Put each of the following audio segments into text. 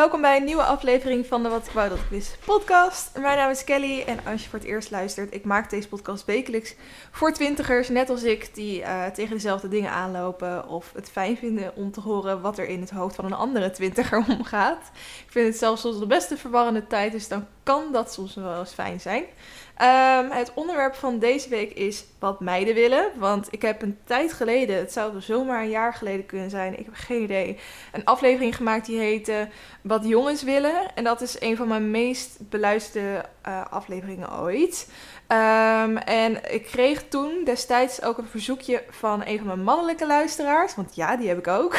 welkom bij een nieuwe aflevering van de Wat ik wou dat ik wist podcast. Mijn naam is Kelly en als je voor het eerst luistert, ik maak deze podcast wekelijks voor twintigers, net als ik, die uh, tegen dezelfde dingen aanlopen of het fijn vinden om te horen wat er in het hoofd van een andere twintiger omgaat. Ik vind het zelfs soms de beste verwarrende tijd, dus dan kan dat soms wel eens fijn zijn. Um, het onderwerp van deze week is wat meiden willen. Want ik heb een tijd geleden, het zou zomaar een jaar geleden kunnen zijn, ik heb geen idee, een aflevering gemaakt die heette Wat jongens willen. En dat is een van mijn meest beluisterde uh, afleveringen ooit. Um, en ik kreeg toen destijds ook een verzoekje van een van mijn mannelijke luisteraars. Want ja, die heb ik ook.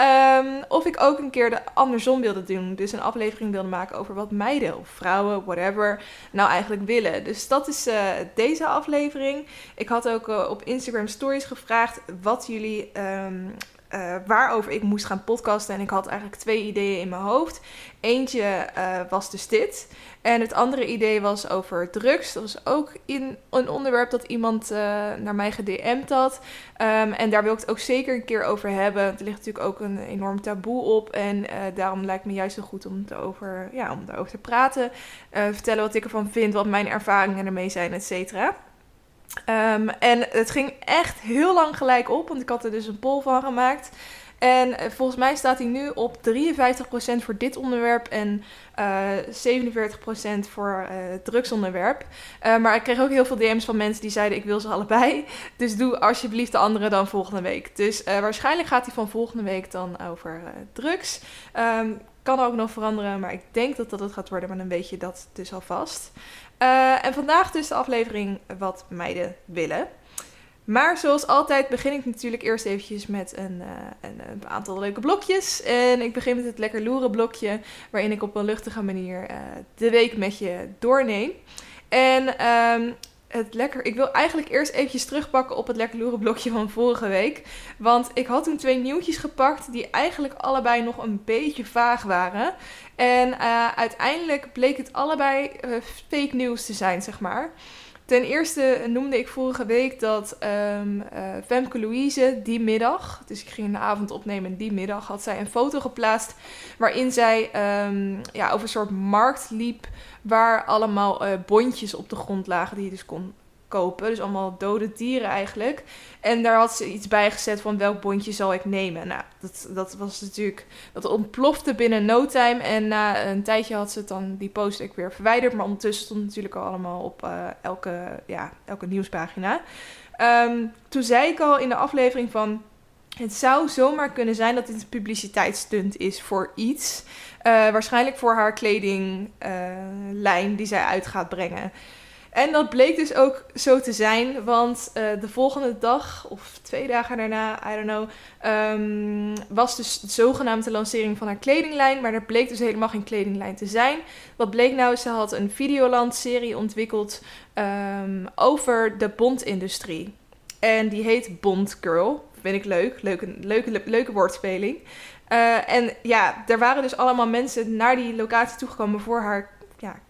um, of ik ook een keer de andersom wilde doen. Dus een aflevering wilde maken over wat meiden of vrouwen, whatever, nou eigenlijk willen. Dus dat is uh, deze aflevering. Ik had ook uh, op Instagram Stories gevraagd wat jullie um, uh, waarover ik moest gaan podcasten. En ik had eigenlijk twee ideeën in mijn hoofd. Eentje uh, was dus dit. En het andere idee was over drugs. Dat was ook in een onderwerp dat iemand uh, naar mij gedM'd had. Um, en daar wil ik het ook zeker een keer over hebben. Er ligt natuurlijk ook een enorm taboe op. En daarom lijkt me juist zo goed om, het over, ja, om daarover te praten. vertellen wat ik ervan vind, wat mijn ervaringen ermee zijn, et cetera. Um, en het ging echt heel lang gelijk op, want ik had er dus een poll van gemaakt. En uh, volgens mij staat hij nu op 53% voor dit onderwerp en uh, 47% voor uh, het drugsonderwerp. Maar ik kreeg ook heel veel DM's van mensen die zeiden: Ik wil ze allebei. Dus doe alsjeblieft de andere dan volgende week. Dus waarschijnlijk gaat hij van volgende week dan over drugs. Um, kan ook nog veranderen, maar ik denk dat dat het gaat worden, maar dan weet je dat dus alvast. Uh, en vandaag dus de aflevering Wat meiden willen. Maar zoals altijd begin ik natuurlijk eerst eventjes met een, uh, een, een, aantal leuke blokjes. En ik begin met het lekker loeren blokje, waarin ik op een luchtige manier uh, de week met je doorneem. En um, het lekker. Ik wil eigenlijk eerst eventjes terugpakken op het lekker loeren blokje van vorige week. Want ik had toen twee nieuwtjes gepakt die eigenlijk allebei nog een beetje vaag waren. En uh, uiteindelijk bleek het allebei uh, fake nieuws te zijn, zeg maar. Ten eerste noemde ik vorige week dat um, Femke Louise die middag, dus ik ging een avond opnemen die middag, had zij een foto geplaatst waarin zij um, ja, over een soort markt liep waar allemaal uh, bondjes op de grond lagen die je dus kon kopen. Dus allemaal dode dieren eigenlijk. En daar had ze iets bij gezet van welk bondje zal ik nemen. Nou, dat, dat was natuurlijk, dat ontplofte binnen no time. En na een tijdje had ze het dan, die post ik weer verwijderd. Maar ondertussen stond het natuurlijk al allemaal op uh, elke, ja, elke nieuwspagina. Um, toen zei ik al in de aflevering van... Het zou zomaar kunnen zijn dat dit een publiciteitsstunt is voor iets. Uh, waarschijnlijk voor haar kledinglijn uh, die zij uit gaat brengen. En dat bleek dus ook zo te zijn, want uh, de volgende dag of twee dagen daarna, I don't know, um, was dus de zogenaamde lancering van haar kledinglijn. Maar er bleek dus helemaal geen kledinglijn te zijn. Wat bleek nou? Ze had een Videoland-serie ontwikkeld um, over de bondindustrie. En die heet Bond Girl. Vind ik leuk. Leuke, leuke, leuke woordspeling. Uh, en ja, er waren dus allemaal mensen naar die locatie toegekomen voor haar ja,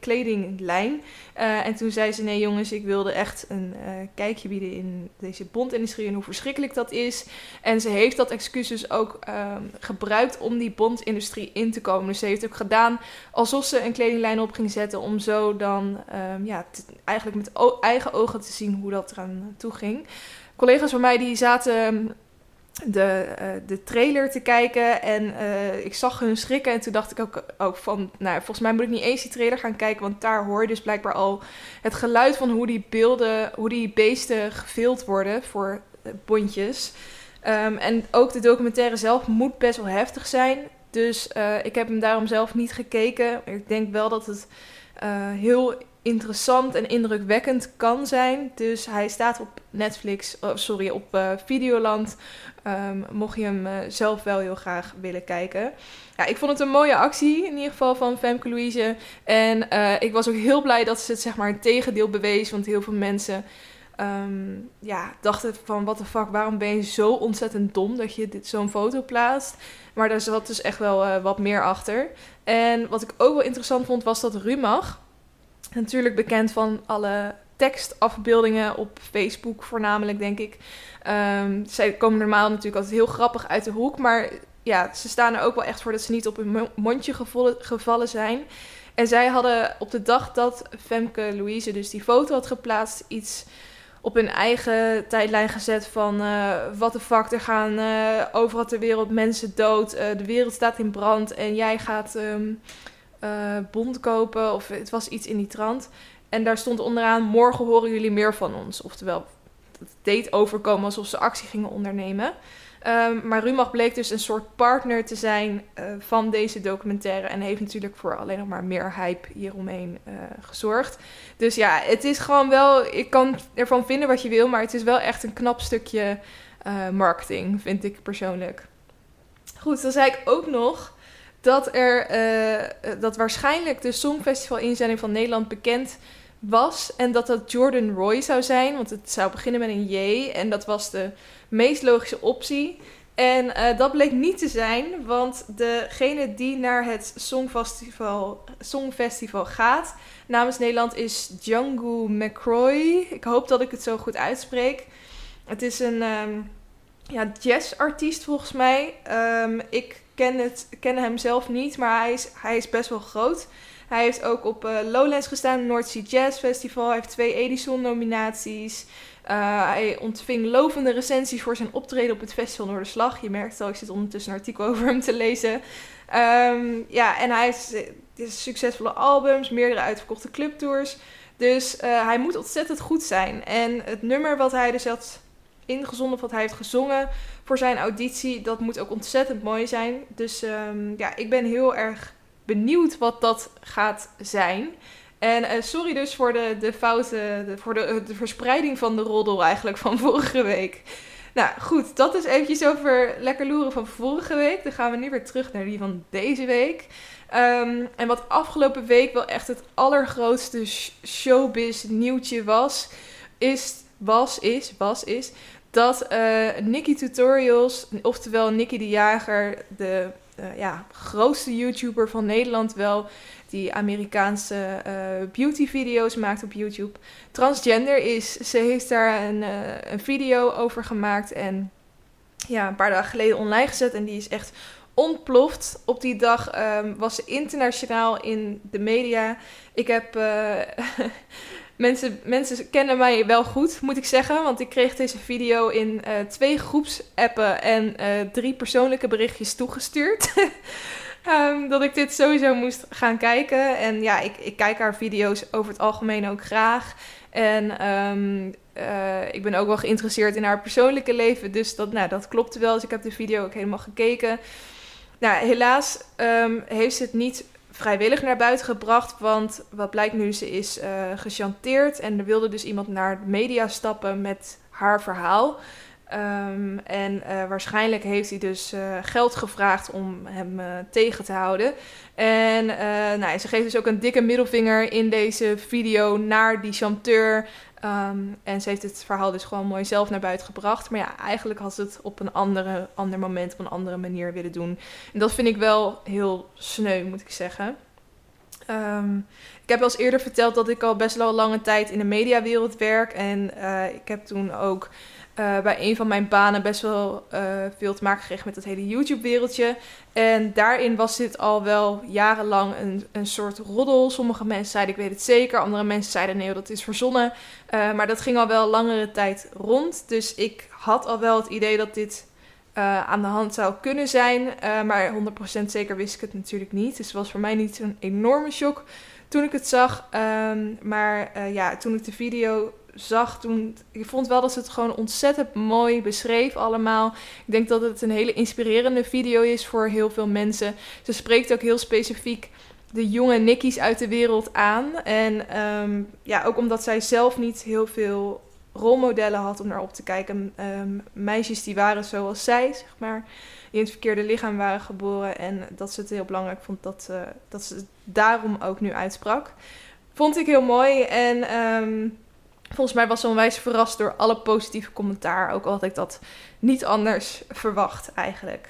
kledinglijn. Uh, en toen zei ze: Nee, jongens, ik wilde echt een uh, kijkje bieden in deze bondindustrie en hoe verschrikkelijk dat is. En ze heeft dat excuses ook um, gebruikt om die bondindustrie in te komen. Dus ze heeft ook gedaan alsof ze een kledinglijn op ging zetten, om zo dan um, ja, eigenlijk met eigen ogen te zien hoe dat eraan toe ging. Collega's van mij die zaten de, uh, de trailer te kijken. En uh, ik zag hun schrikken. En toen dacht ik ook, ook van, nou, volgens mij moet ik niet eens die trailer gaan kijken. Want daar hoor je dus blijkbaar al het geluid van hoe die beelden, hoe die beesten gefilmd worden voor bondjes. Um, en ook de documentaire zelf moet best wel heftig zijn. Dus ik heb hem daarom zelf niet gekeken. Ik denk wel dat het heel interessant en indrukwekkend kan zijn. Dus hij staat op Netflix, oh, sorry, op Videoland. Um, mocht je hem uh, zelf wel heel graag willen kijken. Ja, ik vond het een mooie actie in ieder geval van Femke Louise. En uh, ik was ook heel blij dat ze het zeg maar tegendeel bewees. Want heel veel mensen um, ja, dachten van wat de fuck, waarom ben je zo ontzettend dom dat je zo'n foto plaatst. Maar daar zat dus echt wel wat meer achter. En wat ik ook wel interessant vond was dat Rumach natuurlijk bekend van alle tekstafbeeldingen op Facebook voornamelijk, denk ik. Um, zij komen normaal natuurlijk altijd heel grappig uit de hoek, maar ja, ze staan er ook wel echt voor dat ze niet op hun mondje gevallen zijn. En zij hadden op de dag dat Femke Louise dus die foto had geplaatst, iets op hun eigen tijdlijn gezet van uh, wat de fuck, er gaan uh, overal ter wereld mensen dood, uh, de wereld staat in brand en jij gaat um, bond kopen of het was iets in die trant. En daar stond onderaan, morgen horen jullie meer van ons. Oftewel, het deed overkomen alsof ze actie gingen ondernemen. Um, maar Rumach bleek dus een soort partner te zijn uh, van deze documentaire. En heeft natuurlijk voor alleen nog maar meer hype hieromheen uh, gezorgd. Dus ja, het is gewoon wel. Ik kan ervan vinden wat je wil. Maar het is wel echt een knap stukje uh, marketing, vind ik persoonlijk. Goed, dan zei ik ook nog dat er. dat waarschijnlijk de Songfestival inzending van Nederland bekend was. En dat dat Jordan Roy zou zijn. Want het zou beginnen met een J. En dat was de meest logische optie. En uh, dat bleek niet te zijn, want degene die naar het Songfestival, Songfestival gaat namens Nederland is Django McCroy. Ik hoop dat ik het zo goed uitspreek. Het is een um, ja, jazzartiest volgens mij. Um, ik ken, het, ken hem zelf niet, maar hij is, hij is best wel groot. Hij heeft ook op uh, Lowlands gestaan, North Sea Jazz Festival. Hij heeft twee Edison-nominaties. Uh, hij ontving lovende recensies voor zijn optreden op het Festival Noorderslag. Je merkt al, ik zit ondertussen een artikel over hem te lezen. Um, ja, en hij heeft succesvolle albums, meerdere uitverkochte clubtours. Dus hij moet ontzettend goed zijn. En het nummer wat hij dus had ingezonden, of wat hij heeft gezongen voor zijn auditie, dat moet ook ontzettend mooi zijn. Dus um, ja, ik ben heel erg benieuwd wat dat gaat zijn. En uh, sorry dus voor de, de fouten, voor de, de verspreiding van de roddel eigenlijk van vorige week. Nou goed, dat is eventjes over lekker loeren van vorige week. Dan gaan we nu weer terug naar die van deze week. Um, en wat afgelopen week wel echt het allergrootste showbiz nieuwtje was, is, was, is, was, is dat uh, Nikki Tutorials, oftewel Nikki de Jager, de uh, ja, grootste YouTuber van Nederland wel, die Amerikaanse uh, beauty video's maakt op YouTube, transgender is. Ze heeft daar een, uh, een video over gemaakt en ja, een paar dagen geleden online gezet en die is echt ontploft. Op die dag um, was ze internationaal in de media. Ik heb Mensen, mensen kennen mij wel goed, moet ik zeggen. Want ik kreeg deze video in uh, twee groepsappen en uh, drie persoonlijke berichtjes toegestuurd. um, dat ik dit sowieso moest gaan kijken. En ja, ik, ik kijk haar video's over het algemeen ook graag. En um, uh, ik ben ook wel geïnteresseerd in haar persoonlijke leven. Dus dat, nou, dat klopte wel. Dus ik heb de video ook helemaal gekeken. Nou, helaas um, heeft ze het niet vrijwillig naar buiten gebracht. Want wat blijkt nu, ze is uh, gechanteerd. En er wilde dus iemand naar de media stappen met haar verhaal. Um, en uh, waarschijnlijk heeft hij dus uh, geld gevraagd om hem tegen te houden. En nou, ze geeft dus ook een dikke middelvinger in deze video naar die chanteur. Um, en ze heeft het verhaal dus gewoon mooi zelf naar buiten gebracht. Maar ja, eigenlijk had ze het op een andere, ander moment, op een andere manier willen doen. En dat vind ik wel heel sneu, moet ik zeggen. Um, ik heb al eens eerder verteld dat ik al best wel lange tijd in de mediawereld werk. En uh, ik heb toen ook bij een van mijn banen best wel uh, veel te maken gekregen met het hele YouTube-wereldje. En daarin was dit al wel jarenlang een, een soort roddel. Sommige mensen zeiden ik weet het zeker, andere mensen zeiden nee, dat is verzonnen. Uh, maar dat ging al wel langere tijd rond. Dus ik had al wel het idee dat dit aan de hand zou kunnen zijn. maar 100% zeker wist ik het natuurlijk niet. Dus het was voor mij niet zo'n enorme shock toen ik het zag. Um, maar ja, toen ik de video zag toen. Ik vond wel dat ze het gewoon ontzettend mooi beschreef allemaal. Ik denk dat het een hele inspirerende video is voor heel veel mensen. Ze spreekt ook heel specifiek de jonge Nickies uit de wereld aan. En um, ja, ook omdat zij zelf niet heel veel rolmodellen had om naar op te kijken. Um, meisjes die waren zoals zij, zeg maar. In het verkeerde lichaam waren geboren. En dat ze het heel belangrijk vond dat, dat ze het daarom ook nu uitsprak. Vond ik heel mooi. En um, Volgens mij was ze onwijs verrast door alle positieve commentaar. Ook al had ik dat niet anders verwacht eigenlijk.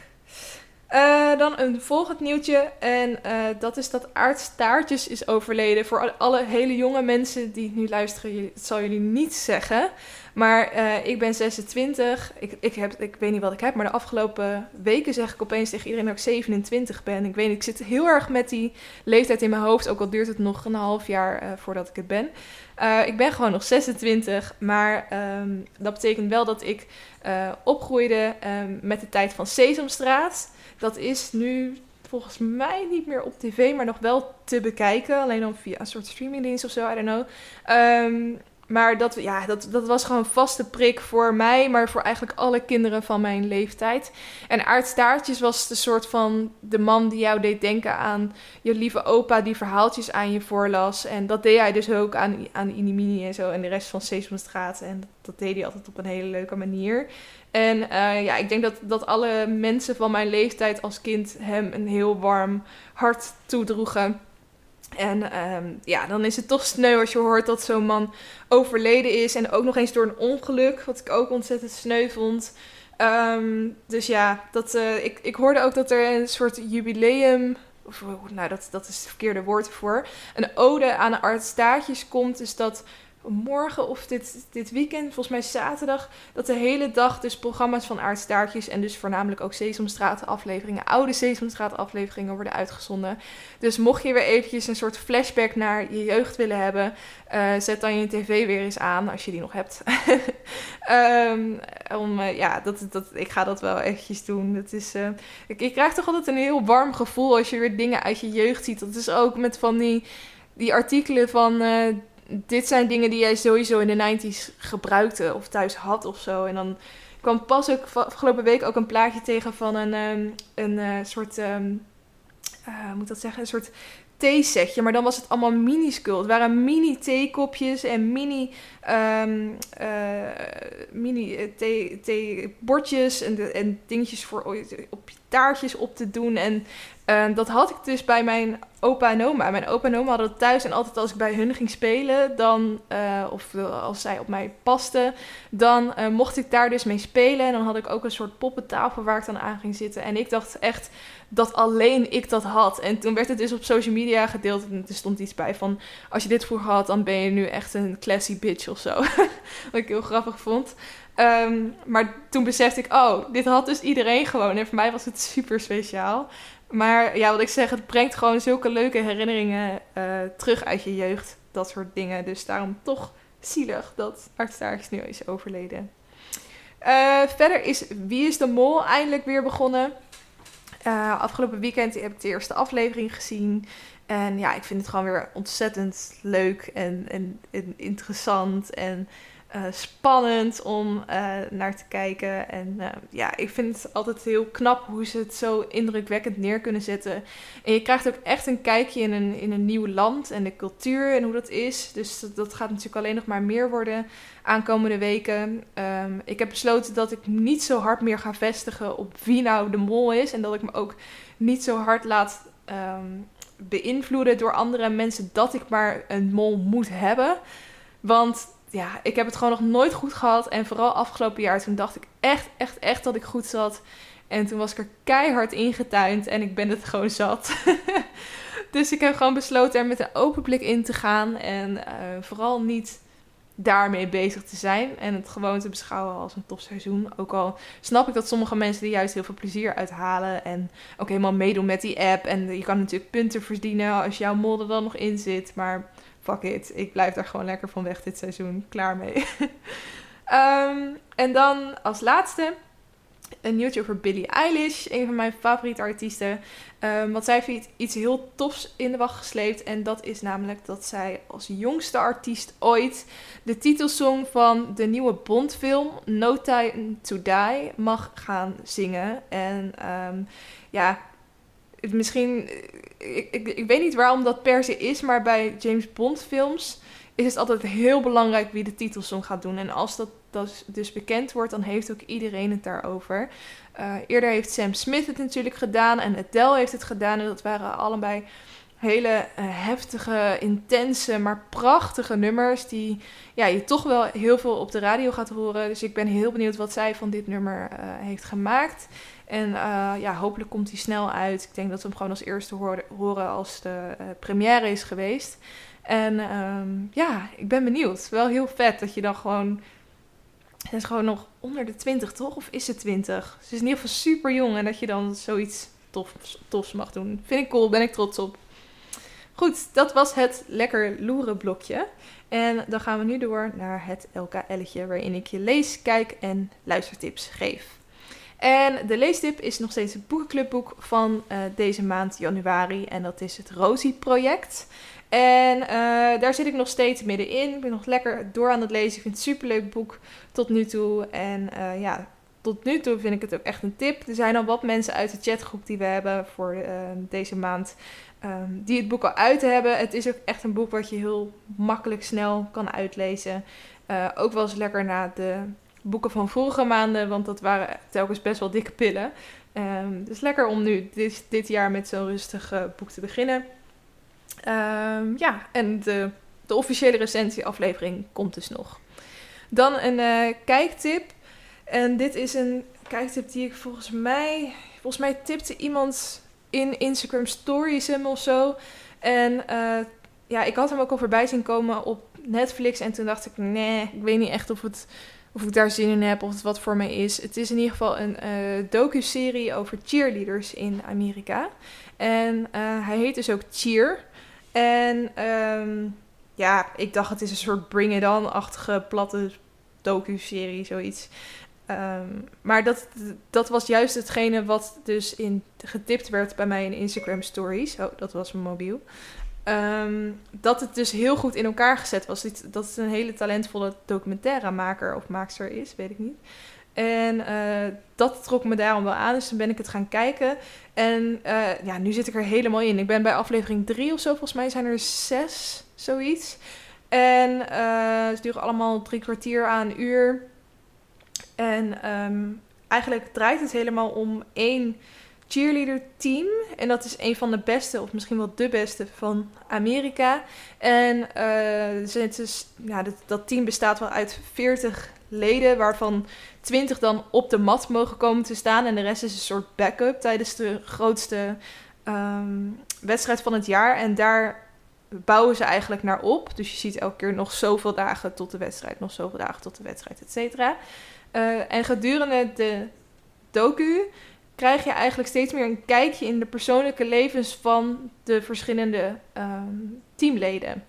Uh, dan een volgend nieuwtje. En uh, dat is dat Aard Staartjes is overleden. Voor alle hele jonge mensen die nu luisteren, het zal jullie niet zeggen. Maar eh, ik ben 26. Ik, ik, heb, ik weet niet wat ik heb, maar de afgelopen weken zeg ik opeens tegen iedereen dat ik 27 ben. Ik weet ik zit heel erg met die leeftijd in mijn hoofd. Ook al duurt het nog een half jaar voordat ik het ben. Ik ben gewoon nog 26, maar um, dat betekent wel dat ik opgroeide um, met de tijd van Sesamstraat. Dat is nu volgens mij niet meer op tv, maar nog wel te bekijken. Alleen dan via een soort streamingdienst of zo, I don't know. Um, maar dat, ja, dat, dat was gewoon een vaste prik voor mij, maar voor eigenlijk alle kinderen van mijn leeftijd. En Aardstaartjes was de soort van de man die jou deed denken aan je lieve opa die verhaaltjes aan je voorlas. En dat deed hij dus ook aan, aan Inimini en zo en de rest van Sesamstraat. En dat deed hij altijd op een hele leuke manier. En uh, ja, ik denk dat, dat alle mensen van mijn leeftijd als kind hem een heel warm hart toedroegen. En um, ja, dan is het toch sneu als je hoort dat zo'n man overleden is. En ook nog eens door een ongeluk, wat ik ook ontzettend sneu vond. Um, dus ja, dat, uh, ik, ik hoorde ook dat er een soort jubileum. Of, nou, dat, dat is het verkeerde woord voor. Een ode aan de artstaatjes komt. Dus dat morgen of dit, dit weekend, volgens mij zaterdag, dat de hele dag dus programma's van Aardstaartjes en dus voornamelijk ook Sesamstraat afleveringen, oude Sesamstraat afleveringen worden uitgezonden. Dus mocht je weer eventjes een soort flashback naar je jeugd willen hebben, uh, zet dan je tv weer eens aan, als je die nog hebt. um, om, uh, ja, dat, dat, ik ga dat wel eventjes doen. Dat is, uh, ik, ik krijg toch altijd een heel warm gevoel als je weer dingen uit je jeugd ziet. Dat is ook met van die, die artikelen van dit zijn dingen die jij sowieso in de 90s gebruikte of thuis had of zo. En dan kwam pas ook afgelopen week ook een plaatje tegen van een, um, een uh, soort, um, uh, moet dat zeggen, een soort theesetje. Maar dan was het allemaal minuscule. Het waren mini theekopjes en mini, um, uh, mini thee, theebordjes en, en dingetjes voor op je taartjes op te doen. En uh, dat had ik dus bij mijn opa en oma. Mijn opa en oma hadden het thuis en altijd als ik bij hun ging spelen, dan, uh, of als zij op mij pasten, dan mocht ik daar dus mee spelen. En dan had ik ook een soort poppentafel waar ik dan aan ging zitten. En ik dacht echt dat alleen ik dat had. En toen werd het dus op social media gedeeld en er stond iets bij van, als je dit vroeger had, dan ben je nu echt een classy bitch of zo. Wat ik heel grappig vond. Um, maar toen besefte ik, oh, dit had dus iedereen gewoon. En voor mij was het super speciaal. Maar ja, wat ik zeg, het brengt gewoon zulke leuke herinneringen uh, terug uit je jeugd. Dat soort dingen. Dus daarom toch zielig dat Art Staartjes nu is overleden. Uh, verder is Wie is de Mol eindelijk weer begonnen. Uh, afgelopen weekend heb ik de eerste aflevering gezien. En ja, ik vind het gewoon weer ontzettend leuk en, en, en interessant. En uh, spannend om uh, naar te kijken. En uh, ja, ik vind het altijd heel knap hoe ze het zo indrukwekkend neer kunnen zetten. En je krijgt ook echt een kijkje in een, in een nieuw land en de cultuur en hoe dat is. Dus dat, gaat natuurlijk alleen nog maar meer worden aankomende weken. Um, ik heb besloten dat ik niet zo hard meer ga vestigen op wie nou de mol is. En dat ik me ook niet zo hard laat um, beïnvloeden door andere mensen dat ik maar een mol moet hebben. Want ja, ik heb het gewoon nog nooit goed gehad. En vooral afgelopen jaar, toen dacht ik echt, echt, echt dat ik goed zat. En toen was ik er keihard ingetuind en ik ben het gewoon zat. dus ik heb gewoon besloten er met een open blik in te gaan. En uh, vooral niet daarmee bezig te zijn. En het gewoon te beschouwen als een tof seizoen. Ook al snap ik dat sommige mensen er juist heel veel plezier uithalen. En ook helemaal meedoen met die app. En je kan natuurlijk punten verdienen als jouw modder dan nog in zit. Maar fuck it, ik blijf daar gewoon lekker van weg dit seizoen. Klaar mee. um, en dan als laatste een nieuwtje over Billie Eilish, een van mijn favoriete artiesten. Um, want zij heeft iets heel tofs in de wacht gesleept. En dat is namelijk dat zij als jongste artiest ooit de titelsong van de nieuwe Bondfilm No Time to Die mag gaan zingen. En um, ja, misschien, ik, ik, ik weet niet waarom dat per se is, maar bij James Bond films is het altijd heel belangrijk wie de titelsong gaat doen. En als dat, dat dus bekend wordt, dan heeft ook iedereen het daarover. Uh, eerder heeft Sam Smith het natuurlijk gedaan en Adele heeft het gedaan. En dat waren allebei hele uh, heftige, intense, maar prachtige nummers. Die ja, je toch wel heel veel op de radio gaat horen. Dus ik ben heel benieuwd wat zij van dit nummer uh, heeft gemaakt. En uh, ja, hopelijk komt hij snel uit. Ik denk dat we hem gewoon als eerste horen, als de première is geweest. En um, ja, ik ben benieuwd. Wel heel vet dat je dan gewoon Ze is gewoon nog onder de 20, toch? Of is ze 20? Ze is in ieder geval super jong en dat je dan zoiets tof, tofs mag doen. Vind ik cool, ben ik trots op. Goed, dat was het lekker loeren blokje. En dan gaan we nu door naar het LKL'tje waarin ik je lees, kijk en luistertips geef. En de leestip is nog steeds het boekenclubboek van uh, deze maand januari. En dat is het Rosie Project. En uh, daar zit ik nog steeds middenin. Ik ben nog lekker door aan het lezen. Ik vind het een superleuk boek tot nu toe. En uh, ja, tot nu toe vind ik het ook echt een tip. Er zijn al wat mensen uit de chatgroep die we hebben voor deze maand. Um, die het boek al uit hebben. Het is ook echt een boek wat je heel makkelijk snel kan uitlezen. ook wel eens lekker na de boeken van vorige maanden, want dat waren telkens best wel dikke pillen. Um, dus lekker om nu dit, dit jaar met zo'n rustig uh, boek te beginnen. Um, ja, en de, de officiële recensieaflevering komt dus nog. Dan een uh, kijktip. En dit is een kijktip die ik volgens mij... Volgens mij tipte iemand in Instagram Stories hem of zo. En uh, ja, ik had hem ook al voorbij zien komen op Netflix. En toen dacht ik, nee, ik weet niet echt of het of ik daar zin in heb of het wat voor mij is. Het is in ieder geval een uh, docu-serie over cheerleaders in Amerika. En uh, hij heet dus ook Cheer. En um, ja, ik dacht het is een soort Bring It On-achtige platte docu-serie, zoiets. Um, maar dat, dat was juist hetgene wat dus in, getipt werd bij mij in Instagram stories. Oh, dat was mijn mobiel. Um, dat het dus heel goed in elkaar gezet was. Dat het een hele talentvolle documentairemaker of maakster is, weet ik niet. En uh, dat trok me daarom wel aan, dus toen ben ik het gaan kijken. En uh, ja, nu zit ik er helemaal in. Ik ben bij aflevering drie of zo, volgens mij zijn er zes, zoiets. En uh, ze duren allemaal drie kwartier aan een uur. En um, eigenlijk draait het helemaal om één cheerleader team. En dat is een van de beste, of misschien wel de beste van Amerika. En ja, dat, dat, team bestaat wel uit 40 leden, waarvan 20 dan op de mat mogen komen te staan. En de rest is een soort backup tijdens de grootste um, wedstrijd van het jaar. En daar bouwen ze eigenlijk naar op. Dus je ziet elke keer nog zoveel dagen tot de wedstrijd, nog zoveel dagen tot de wedstrijd, et cetera. Uh, en gedurende de docu krijg je eigenlijk steeds meer een kijkje in de persoonlijke levens van de verschillende um, teamleden.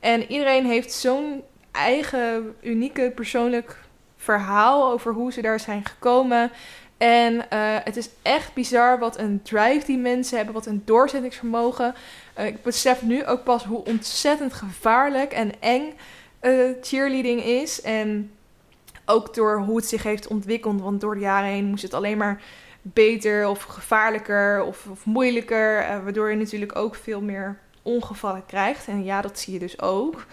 En iedereen heeft zo'n eigen, unieke, persoonlijk verhaal over hoe ze daar zijn gekomen. En uh, het is echt bizar wat een drive die mensen hebben, wat een doorzettingsvermogen. Uh, ik besef nu ook pas hoe ontzettend gevaarlijk en eng cheerleading is. En ook door hoe het zich heeft ontwikkeld, want door de jaren heen moest het alleen maar beter of gevaarlijker of, of moeilijker. Uh, waardoor je natuurlijk ook veel meer ongevallen krijgt. En ja, dat zie je dus ook.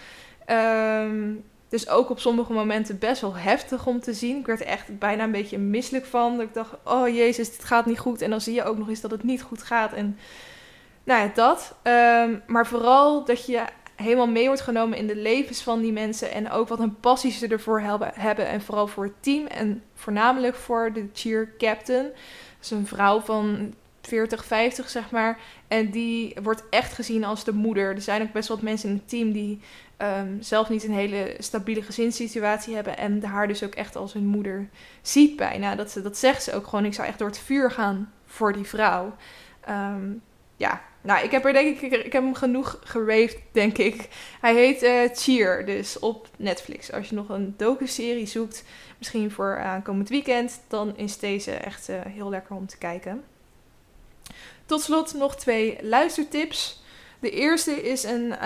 Um, dus ook op sommige momenten best wel heftig om te zien. Ik werd er echt bijna een beetje misselijk van. Dat ik dacht, oh jezus, dit gaat niet goed. En dan zie je ook nog eens dat het niet goed gaat. En nou ja, dat. Um, maar vooral dat je helemaal mee wordt genomen in de levens van die mensen. En ook wat een passie ze ervoor hebben. En vooral voor het team. En voornamelijk voor de cheer captain is een vrouw van 40, 50 zeg maar. En die wordt echt gezien als de moeder. Er zijn ook best wel wat mensen in het team die um, zelf niet een hele stabiele gezinssituatie hebben. En haar dus ook echt als hun moeder ziet bijna. Dat, ze, dat zegt ze ook gewoon. Ik zou echt door het vuur gaan voor die vrouw. Um, ja, nou, ik heb er denk ik, ik heb hem genoeg geraved, denk ik. Hij heet uh, Cheer, dus op Netflix. Als je nog een docu-serie zoekt, misschien voor aankomend weekend, dan is deze echt uh, heel lekker om te kijken. Tot slot nog twee luistertips. De eerste is een,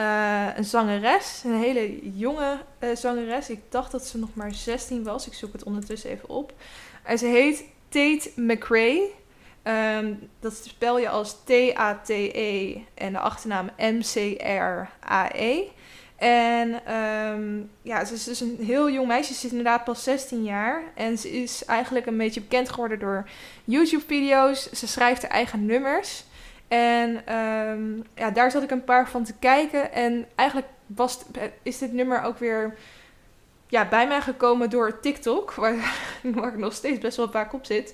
een zangeres, een hele jonge zangeres. Ik dacht dat ze nog maar 16 was. Ik zoek het ondertussen even op. En ze heet Tate McRae. Um, dat spel je als T-A-T-E en de achternaam M-C-R-A-E. En um, ja, ze is dus een heel jong meisje. Ze is inderdaad pas 16 jaar. En ze is eigenlijk een beetje bekend geworden door YouTube-video's. Ze schrijft haar eigen nummers. En um, ja, daar zat ik een paar van te kijken. En eigenlijk was, is dit nummer ook weer ja, bij mij gekomen door TikTok. Waar, waar ik nog steeds best wel vaak op zit.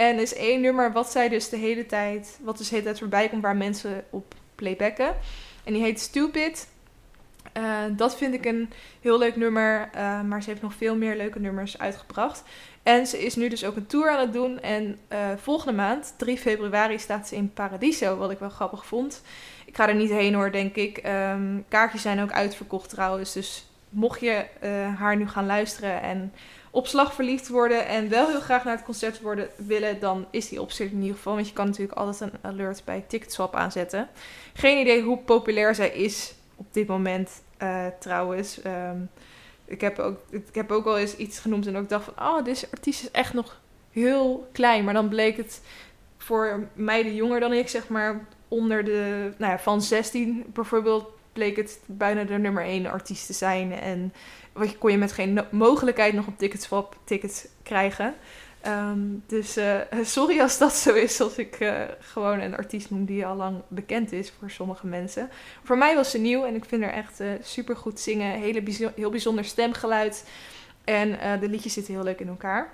En er is één nummer wat zij dus de hele tijd, wat dus de hele tijd voorbij komt waar mensen op playbacken. En die heet Stupid. Uh, dat vind ik een heel leuk nummer, uh, maar ze heeft nog veel meer leuke nummers uitgebracht. En ze is nu dus ook een tour aan het doen. En uh, volgende maand, 3 februari, staat ze in Paradiso, wat ik wel grappig vond. Ik ga er niet heen hoor, denk ik. Um, kaartjes zijn ook uitverkocht trouwens. Dus mocht je haar nu gaan luisteren en op slag verliefd worden en wel heel graag naar het concert worden, willen, dan is die optie in ieder geval. Want je kan natuurlijk altijd een alert bij Ticketswap aanzetten. Geen idee hoe populair zij is op dit moment uh, trouwens. Um, ik, heb ook, ik heb ook al eens iets genoemd en ook dacht van... oh, deze artiest is echt nog heel klein. Maar dan bleek het voor meiden jonger dan ik, zeg maar... onder de... Nou ja, van 16 bijvoorbeeld bleek het bijna de nummer 1 artiest te zijn. En wat kon je met geen mogelijkheid nog op Ticketswap tickets krijgen. Um, dus uh, sorry als dat zo is, als ik uh, gewoon een artiest noem die al lang bekend is voor sommige mensen. Voor mij was ze nieuw en ik vind haar echt uh, super goed zingen. Hele heel bijzonder stemgeluid. En de liedjes zitten heel leuk in elkaar.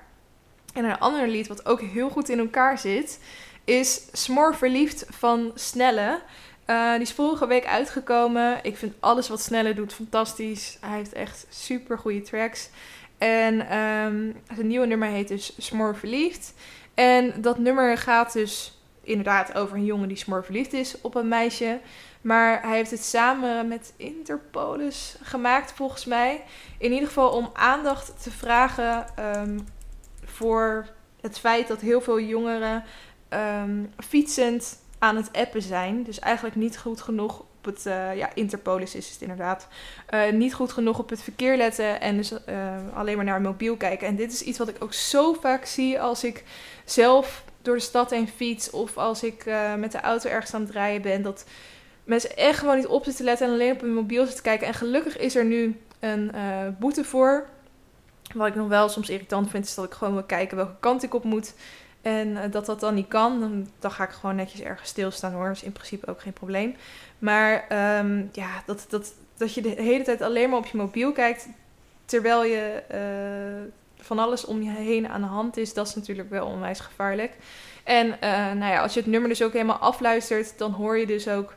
En een ander lied wat ook heel goed in elkaar zit, is Smoor Verliefd van Snelle. Die is vorige week uitgekomen. Ik vind alles wat Snelle doet fantastisch. Hij heeft echt super goede tracks. En um, het nieuwe nummer heet dus Smoor Verliefd. En dat nummer gaat dus inderdaad over een jongen die smoor verliefd is op een meisje. Maar hij heeft het samen met Interpolis gemaakt, volgens mij. In ieder geval om aandacht te vragen um, voor het feit dat heel veel jongeren um, fietsend aan het appen zijn. Dus eigenlijk niet goed genoeg het, uh, ja, Interpolis is het inderdaad, uh, niet goed genoeg op het verkeer letten en dus uh, alleen maar naar mobiel kijken. En dit is iets wat ik ook zo vaak zie als ik zelf door de stad heen fiets of als ik met de auto ergens aan het rijden ben, dat mensen echt gewoon niet op zitten letten en alleen op hun mobiel zitten kijken. En gelukkig is er nu een boete voor. Wat ik nog wel soms irritant vind, is dat ik gewoon wil kijken welke kant ik op moet. En dat dat dan niet kan, dan, dan ga ik gewoon netjes ergens stilstaan hoor. Dat is in principe ook geen probleem. Maar um, ja, dat, dat, dat je de hele tijd alleen maar op je mobiel kijkt. Terwijl je uh, van alles om je heen aan de hand is. Dat is natuurlijk wel onwijs gevaarlijk. En uh, nou ja, als je het nummer dus ook helemaal afluistert. Dan hoor je dus ook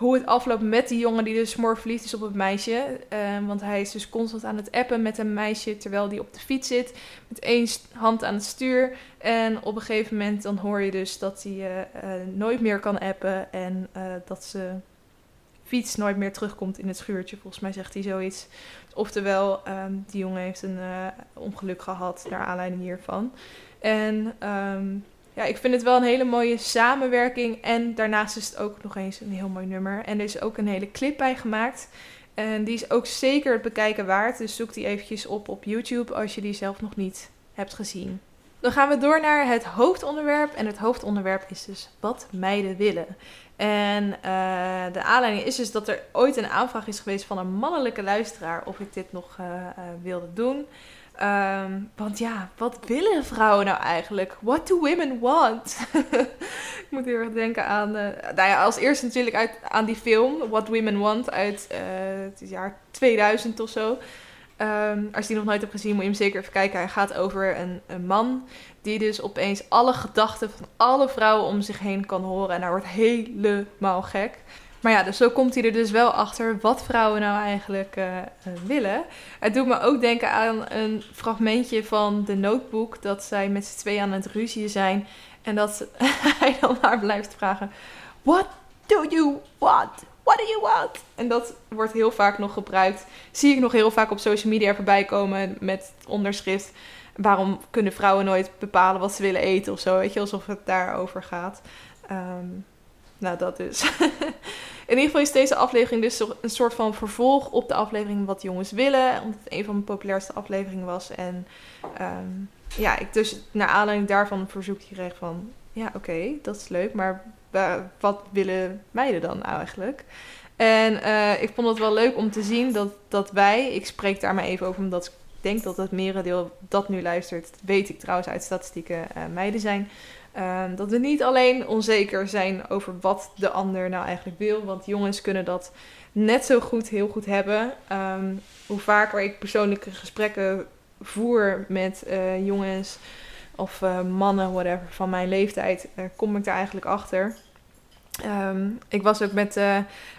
hoe het afloopt met die jongen die dus mooi verliefd is op het meisje. Uh, want hij is dus constant aan het appen met een meisje terwijl die op de fiets zit. Met één hand aan het stuur. En op een gegeven moment dan hoor je dus dat hij uh, nooit meer kan appen. En dat ze fiets nooit meer terugkomt in het schuurtje. Volgens mij zegt hij zoiets. Oftewel, um, die jongen heeft een ongeluk gehad naar aanleiding hiervan. En um, ja, ik vind het wel een hele mooie samenwerking. En daarnaast is het ook nog eens een heel mooi nummer. En er is ook een hele clip bij gemaakt. En die is ook zeker het bekijken waard. Dus zoek die eventjes op op YouTube als je die zelf nog niet hebt gezien. Dan gaan we door naar het hoofdonderwerp. En het hoofdonderwerp is dus wat meiden willen. En uh, de aanleiding is dus dat er ooit een aanvraag is geweest van een mannelijke luisteraar of ik dit nog uh, uh, wilde doen. Um, want ja, wat willen vrouwen nou eigenlijk? What do women want? ik moet heel erg denken aan, nou ja, als eerste natuurlijk uit, aan die film What Women Want uit het jaar 2000 of zo. Um, als je die nog nooit hebt gezien, moet je hem zeker even kijken. Hij gaat over een, een, man die dus opeens alle gedachten van alle vrouwen om zich heen kan horen. En hij wordt helemaal gek. Maar ja, dus zo komt hij er dus wel achter wat vrouwen nou eigenlijk uh, willen. Het doet me ook denken aan een fragmentje van de notebook. Dat zij met z'n tweeën aan het ruzie zijn. En dat hij dan haar blijft vragen: What do you want? What do you want? En dat wordt heel vaak nog gebruikt. Zie ik nog heel vaak op social media voorbij komen met onderschrift. Waarom kunnen vrouwen nooit bepalen wat ze willen eten of zo? Weet je, alsof het daarover gaat. Um, nou, dat dus. In ieder geval is deze aflevering dus een soort van vervolg op de aflevering Wat Jongens Willen. Omdat het een van mijn populairste afleveringen was. En um, ja, ik dus naar aanleiding daarvan verzoek kreeg van... Ja, oké, dat is leuk, maar wat willen meiden dan nou eigenlijk? En uh, ik vond het wel leuk om te zien dat, dat wij, ik spreek daar maar even over omdat ik denk dat het merendeel dat nu luistert, weet ik trouwens uit statistieken, uh, meiden zijn. Uh, dat we niet alleen onzeker zijn over wat de ander nou eigenlijk wil, want jongens kunnen dat net zo goed heel goed hebben. Um, hoe vaker ik persoonlijke gesprekken voer met uh, jongens of uh, mannen, whatever, van mijn leeftijd, kom ik daar eigenlijk achter Ehm, ik was ook met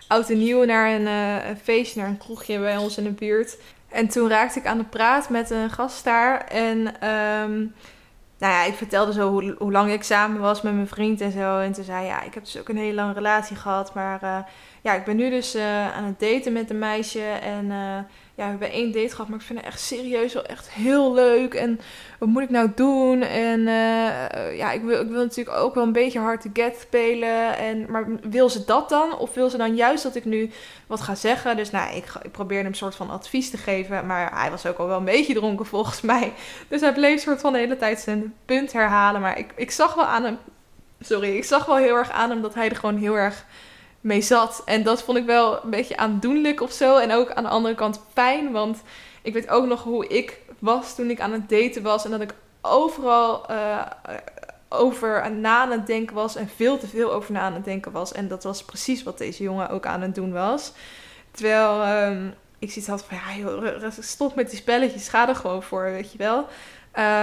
oud en nieuw naar een, feestje, naar een kroegje bij ons in de buurt. En toen raakte ik aan de praat met een gast daar. En nou ja, ik vertelde zo hoe, hoe, lang ik samen was met mijn vriend en zo. En toen zei ja, ik heb dus ook een hele lange relatie gehad. Maar uh, ja, ik ben nu dus aan het daten met een meisje. En ja, we hebben één date gehad, maar ik vind het echt serieus wel echt heel leuk. En wat moet ik nou doen? En uh, ja, ik wil, ik wil natuurlijk ook wel een beetje hard to get spelen. En, maar wil ze dat dan? Of wil ze dan juist dat ik nu wat ga zeggen? Dus nou, ik, ik probeerde hem een soort van advies te geven. Maar hij was ook al wel een beetje dronken volgens mij. Dus hij bleef soort van de hele tijd zijn punt herhalen. Maar ik, ik zag wel aan hem... Sorry, ik zag wel heel erg aan hem dat hij er gewoon heel erg mee zat. En dat vond ik wel een beetje aandoenlijk of zo. En ook aan de andere kant pijn. Want ik weet ook nog hoe ik was toen ik aan het daten was. En dat ik overal uh, over na aan het denken was. En veel te veel over na aan het denken was. En dat was precies wat deze jongen ook aan het doen was. Terwijl um, ik zoiets had van, ja joh, stop met die spelletjes. Ga er gewoon voor, weet je wel.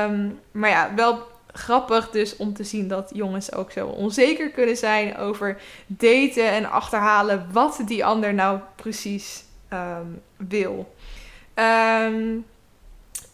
Um, maar ja, wel grappig dus om te zien dat jongens ook zo onzeker kunnen zijn over daten en achterhalen wat die ander nou precies um, wil. Um,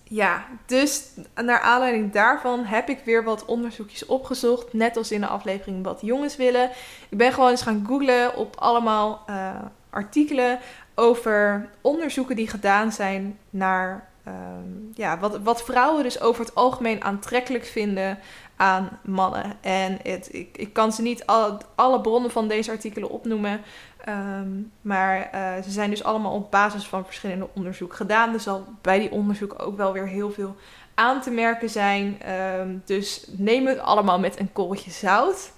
ja, dus naar aanleiding daarvan heb ik weer wat onderzoekjes opgezocht. Net als in de aflevering wat jongens willen. Ik ben gewoon eens gaan googlen op allemaal uh, artikelen over onderzoeken die gedaan zijn naar um, ja, wat, wat vrouwen dus over het algemeen aantrekkelijk vinden aan mannen. En het, ik, ik kan ze niet alle, bronnen van deze artikelen opnoemen. Um, maar uh, ze zijn dus allemaal op basis van verschillende onderzoek gedaan. Er zal bij die onderzoek ook wel weer heel veel aan te merken zijn. Um, dus neem het allemaal met een korreltje zout.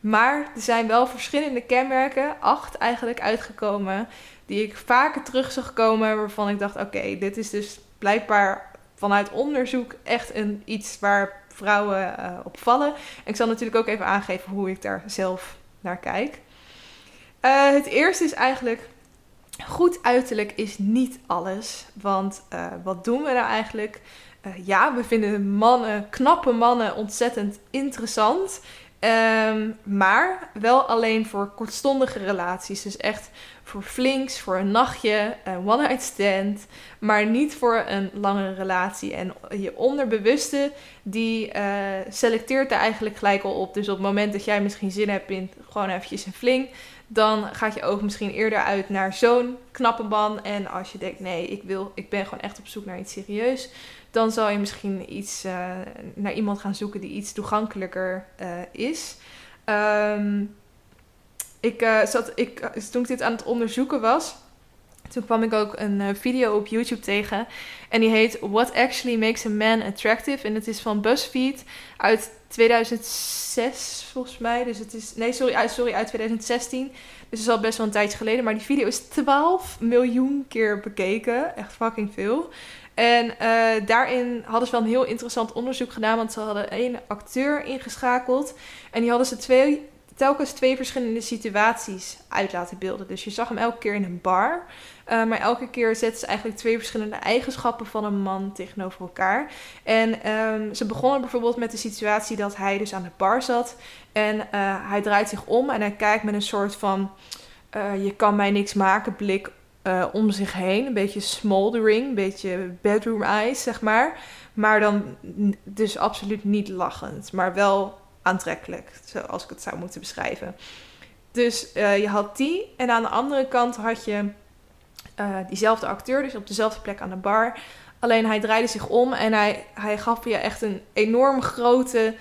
Maar er zijn wel verschillende kenmerken, acht eigenlijk, uitgekomen. Die ik vaker terug zag komen. Waarvan ik dacht: oké, dit is dus blijkbaar vanuit onderzoek echt een, iets waar vrouwen uh, op vallen. ik zal natuurlijk ook even aangeven hoe ik daar zelf naar kijk. Uh, het eerste is eigenlijk goed uiterlijk is niet alles. Want uh, wat doen we nou eigenlijk? ja, we vinden mannen, knappe mannen ontzettend interessant. Um, maar wel alleen voor kortstondige relaties. Dus echt voor flinks, voor een nachtje, een one-night stand. Maar niet voor een lange relatie. En je onderbewuste, die uh, selecteert er eigenlijk gelijk al op. Dus op het moment dat jij misschien zin hebt in gewoon eventjes een fling... dan gaat je oog misschien eerder uit naar zo'n knappe man. En als je denkt, nee, ik, wil, ik ben gewoon echt op zoek naar iets serieus dan zal je misschien iets uh, naar iemand gaan zoeken die iets toegankelijker uh, is. Um, ik, uh, zat, ik, toen ik dit aan het onderzoeken was, toen kwam ik ook een video op YouTube tegen. En die heet What Actually Makes a Man Attractive. En het is van BuzzFeed uit 2006 volgens mij. Dus het is, nee sorry, sorry uit 2016. Dus het is al best wel een tijdje geleden. Maar die video is 12 miljoen keer bekeken. Echt fucking veel. En daarin hadden ze wel een heel interessant onderzoek gedaan, want ze hadden één acteur ingeschakeld. En die hadden ze twee, telkens twee verschillende situaties uit laten beelden. Dus je zag hem elke keer in een bar. Uh, maar elke keer zetten ze eigenlijk twee verschillende eigenschappen van een man tegenover elkaar. En um, ze begonnen bijvoorbeeld met de situatie dat hij dus aan de bar zat. En uh, hij draait zich om en hij kijkt met een soort van... Uh, je kan mij niks maken blik om zich heen. Een beetje smoldering, een beetje bedroom eyes, zeg maar. Maar dan dus absoluut niet lachend, maar wel aantrekkelijk, zoals ik het zou moeten beschrijven. Dus uh, je had die en aan de andere kant had je uh, diezelfde acteur, dus op dezelfde plek aan de bar. Alleen hij draaide zich om en hij, hij gaf je echt een enorm grote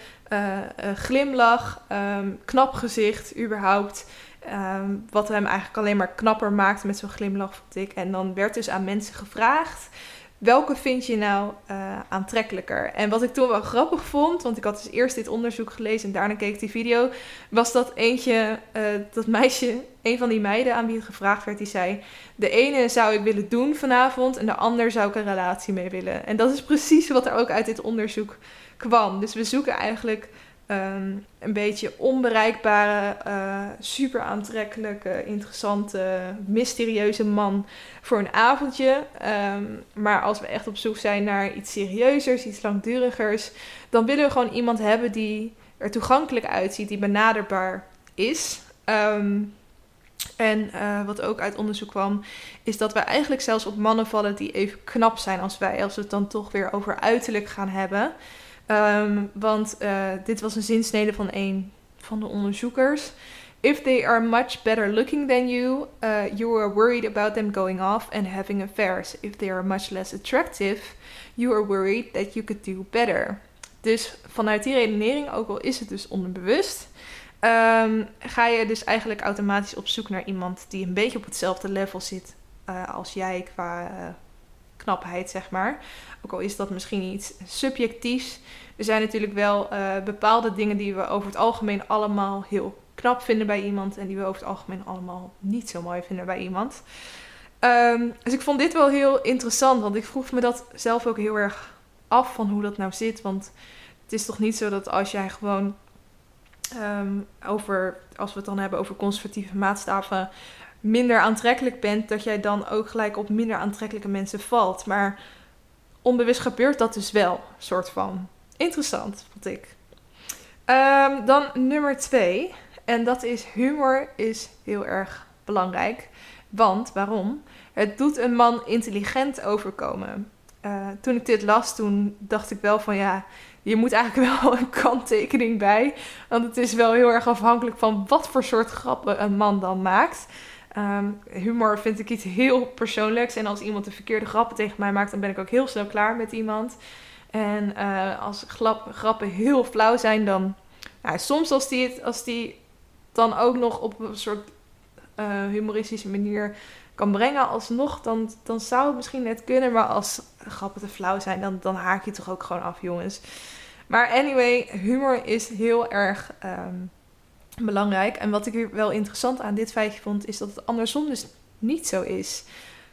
glimlach, um, knap gezicht überhaupt. Um, wat hem eigenlijk alleen maar knapper maakte met zo'n glimlach, vond ik. En dan werd dus aan mensen gevraagd: welke vind je nou uh, aantrekkelijker? En wat ik toen wel grappig vond, want ik had dus eerst dit onderzoek gelezen en daarna keek ik die video, was dat eentje, uh, dat meisje, een van die meiden aan wie het gevraagd werd, die zei: De ene zou ik willen doen vanavond en de ander zou ik een relatie mee willen. En dat is precies wat er ook uit dit onderzoek kwam. Dus we zoeken eigenlijk Um, een beetje onbereikbare, uh, super aantrekkelijke, interessante, mysterieuze man voor een avondje. Um, maar als we echt op zoek zijn naar iets serieuzers, iets langdurigers, dan willen we gewoon iemand hebben die er toegankelijk uitziet, die benaderbaar is. Ehm, en uh, wat ook uit onderzoek kwam, is dat wij eigenlijk zelfs op mannen vallen die even knap zijn als wij, als we het dan toch weer over uiterlijk gaan hebben. Um, want uh, dit was een zinsnede van een van de onderzoekers. If they are much better looking than you, uh, you are worried about them going off and having affairs. If they are much less attractive, you are worried that you could do better. Dus vanuit die redenering, ook al is het dus onderbewust, um, ga je dus eigenlijk automatisch op zoek naar iemand die een beetje op hetzelfde level zit uh, als jij qua knapheid, zeg maar. Ook al is dat misschien iets subjectiefs. Er zijn natuurlijk wel uh, bepaalde dingen die we over het algemeen allemaal heel knap vinden bij iemand en die we over het algemeen allemaal niet zo mooi vinden bij iemand. Um, dus ik vond dit wel heel interessant, want ik vroeg me dat zelf ook heel erg af van hoe dat nou zit. Want het is toch niet zo dat als jij gewoon um, over, als we het dan hebben over conservatieve maatstaven, minder aantrekkelijk bent, dat jij dan ook gelijk op minder aantrekkelijke mensen valt. Maar onbewust gebeurt dat dus wel, soort van. Interessant, vond ik. Um, dan nummer twee. En dat is humor is heel erg belangrijk. Want waarom? Het doet een man intelligent overkomen. Uh, toen ik dit las, toen dacht ik wel van ja, je moet eigenlijk wel een kanttekening bij. Want het is wel heel erg afhankelijk van wat voor soort grappen een man dan maakt. Um, humor vind ik iets heel persoonlijks. En als iemand de verkeerde grappen tegen mij maakt, dan ben ik ook heel snel klaar met iemand. En uh, als grappen heel flauw zijn, dan. Nou, soms als die, het, als die dan ook nog op een soort uh, humoristische manier kan brengen alsnog, dan, dan zou het misschien net kunnen. Maar als grappen te flauw zijn, dan, dan haak je toch ook gewoon af, jongens. Maar anyway, humor is heel erg um, belangrijk. En wat ik wel interessant aan dit feitje vond, is dat het andersom dus niet zo is.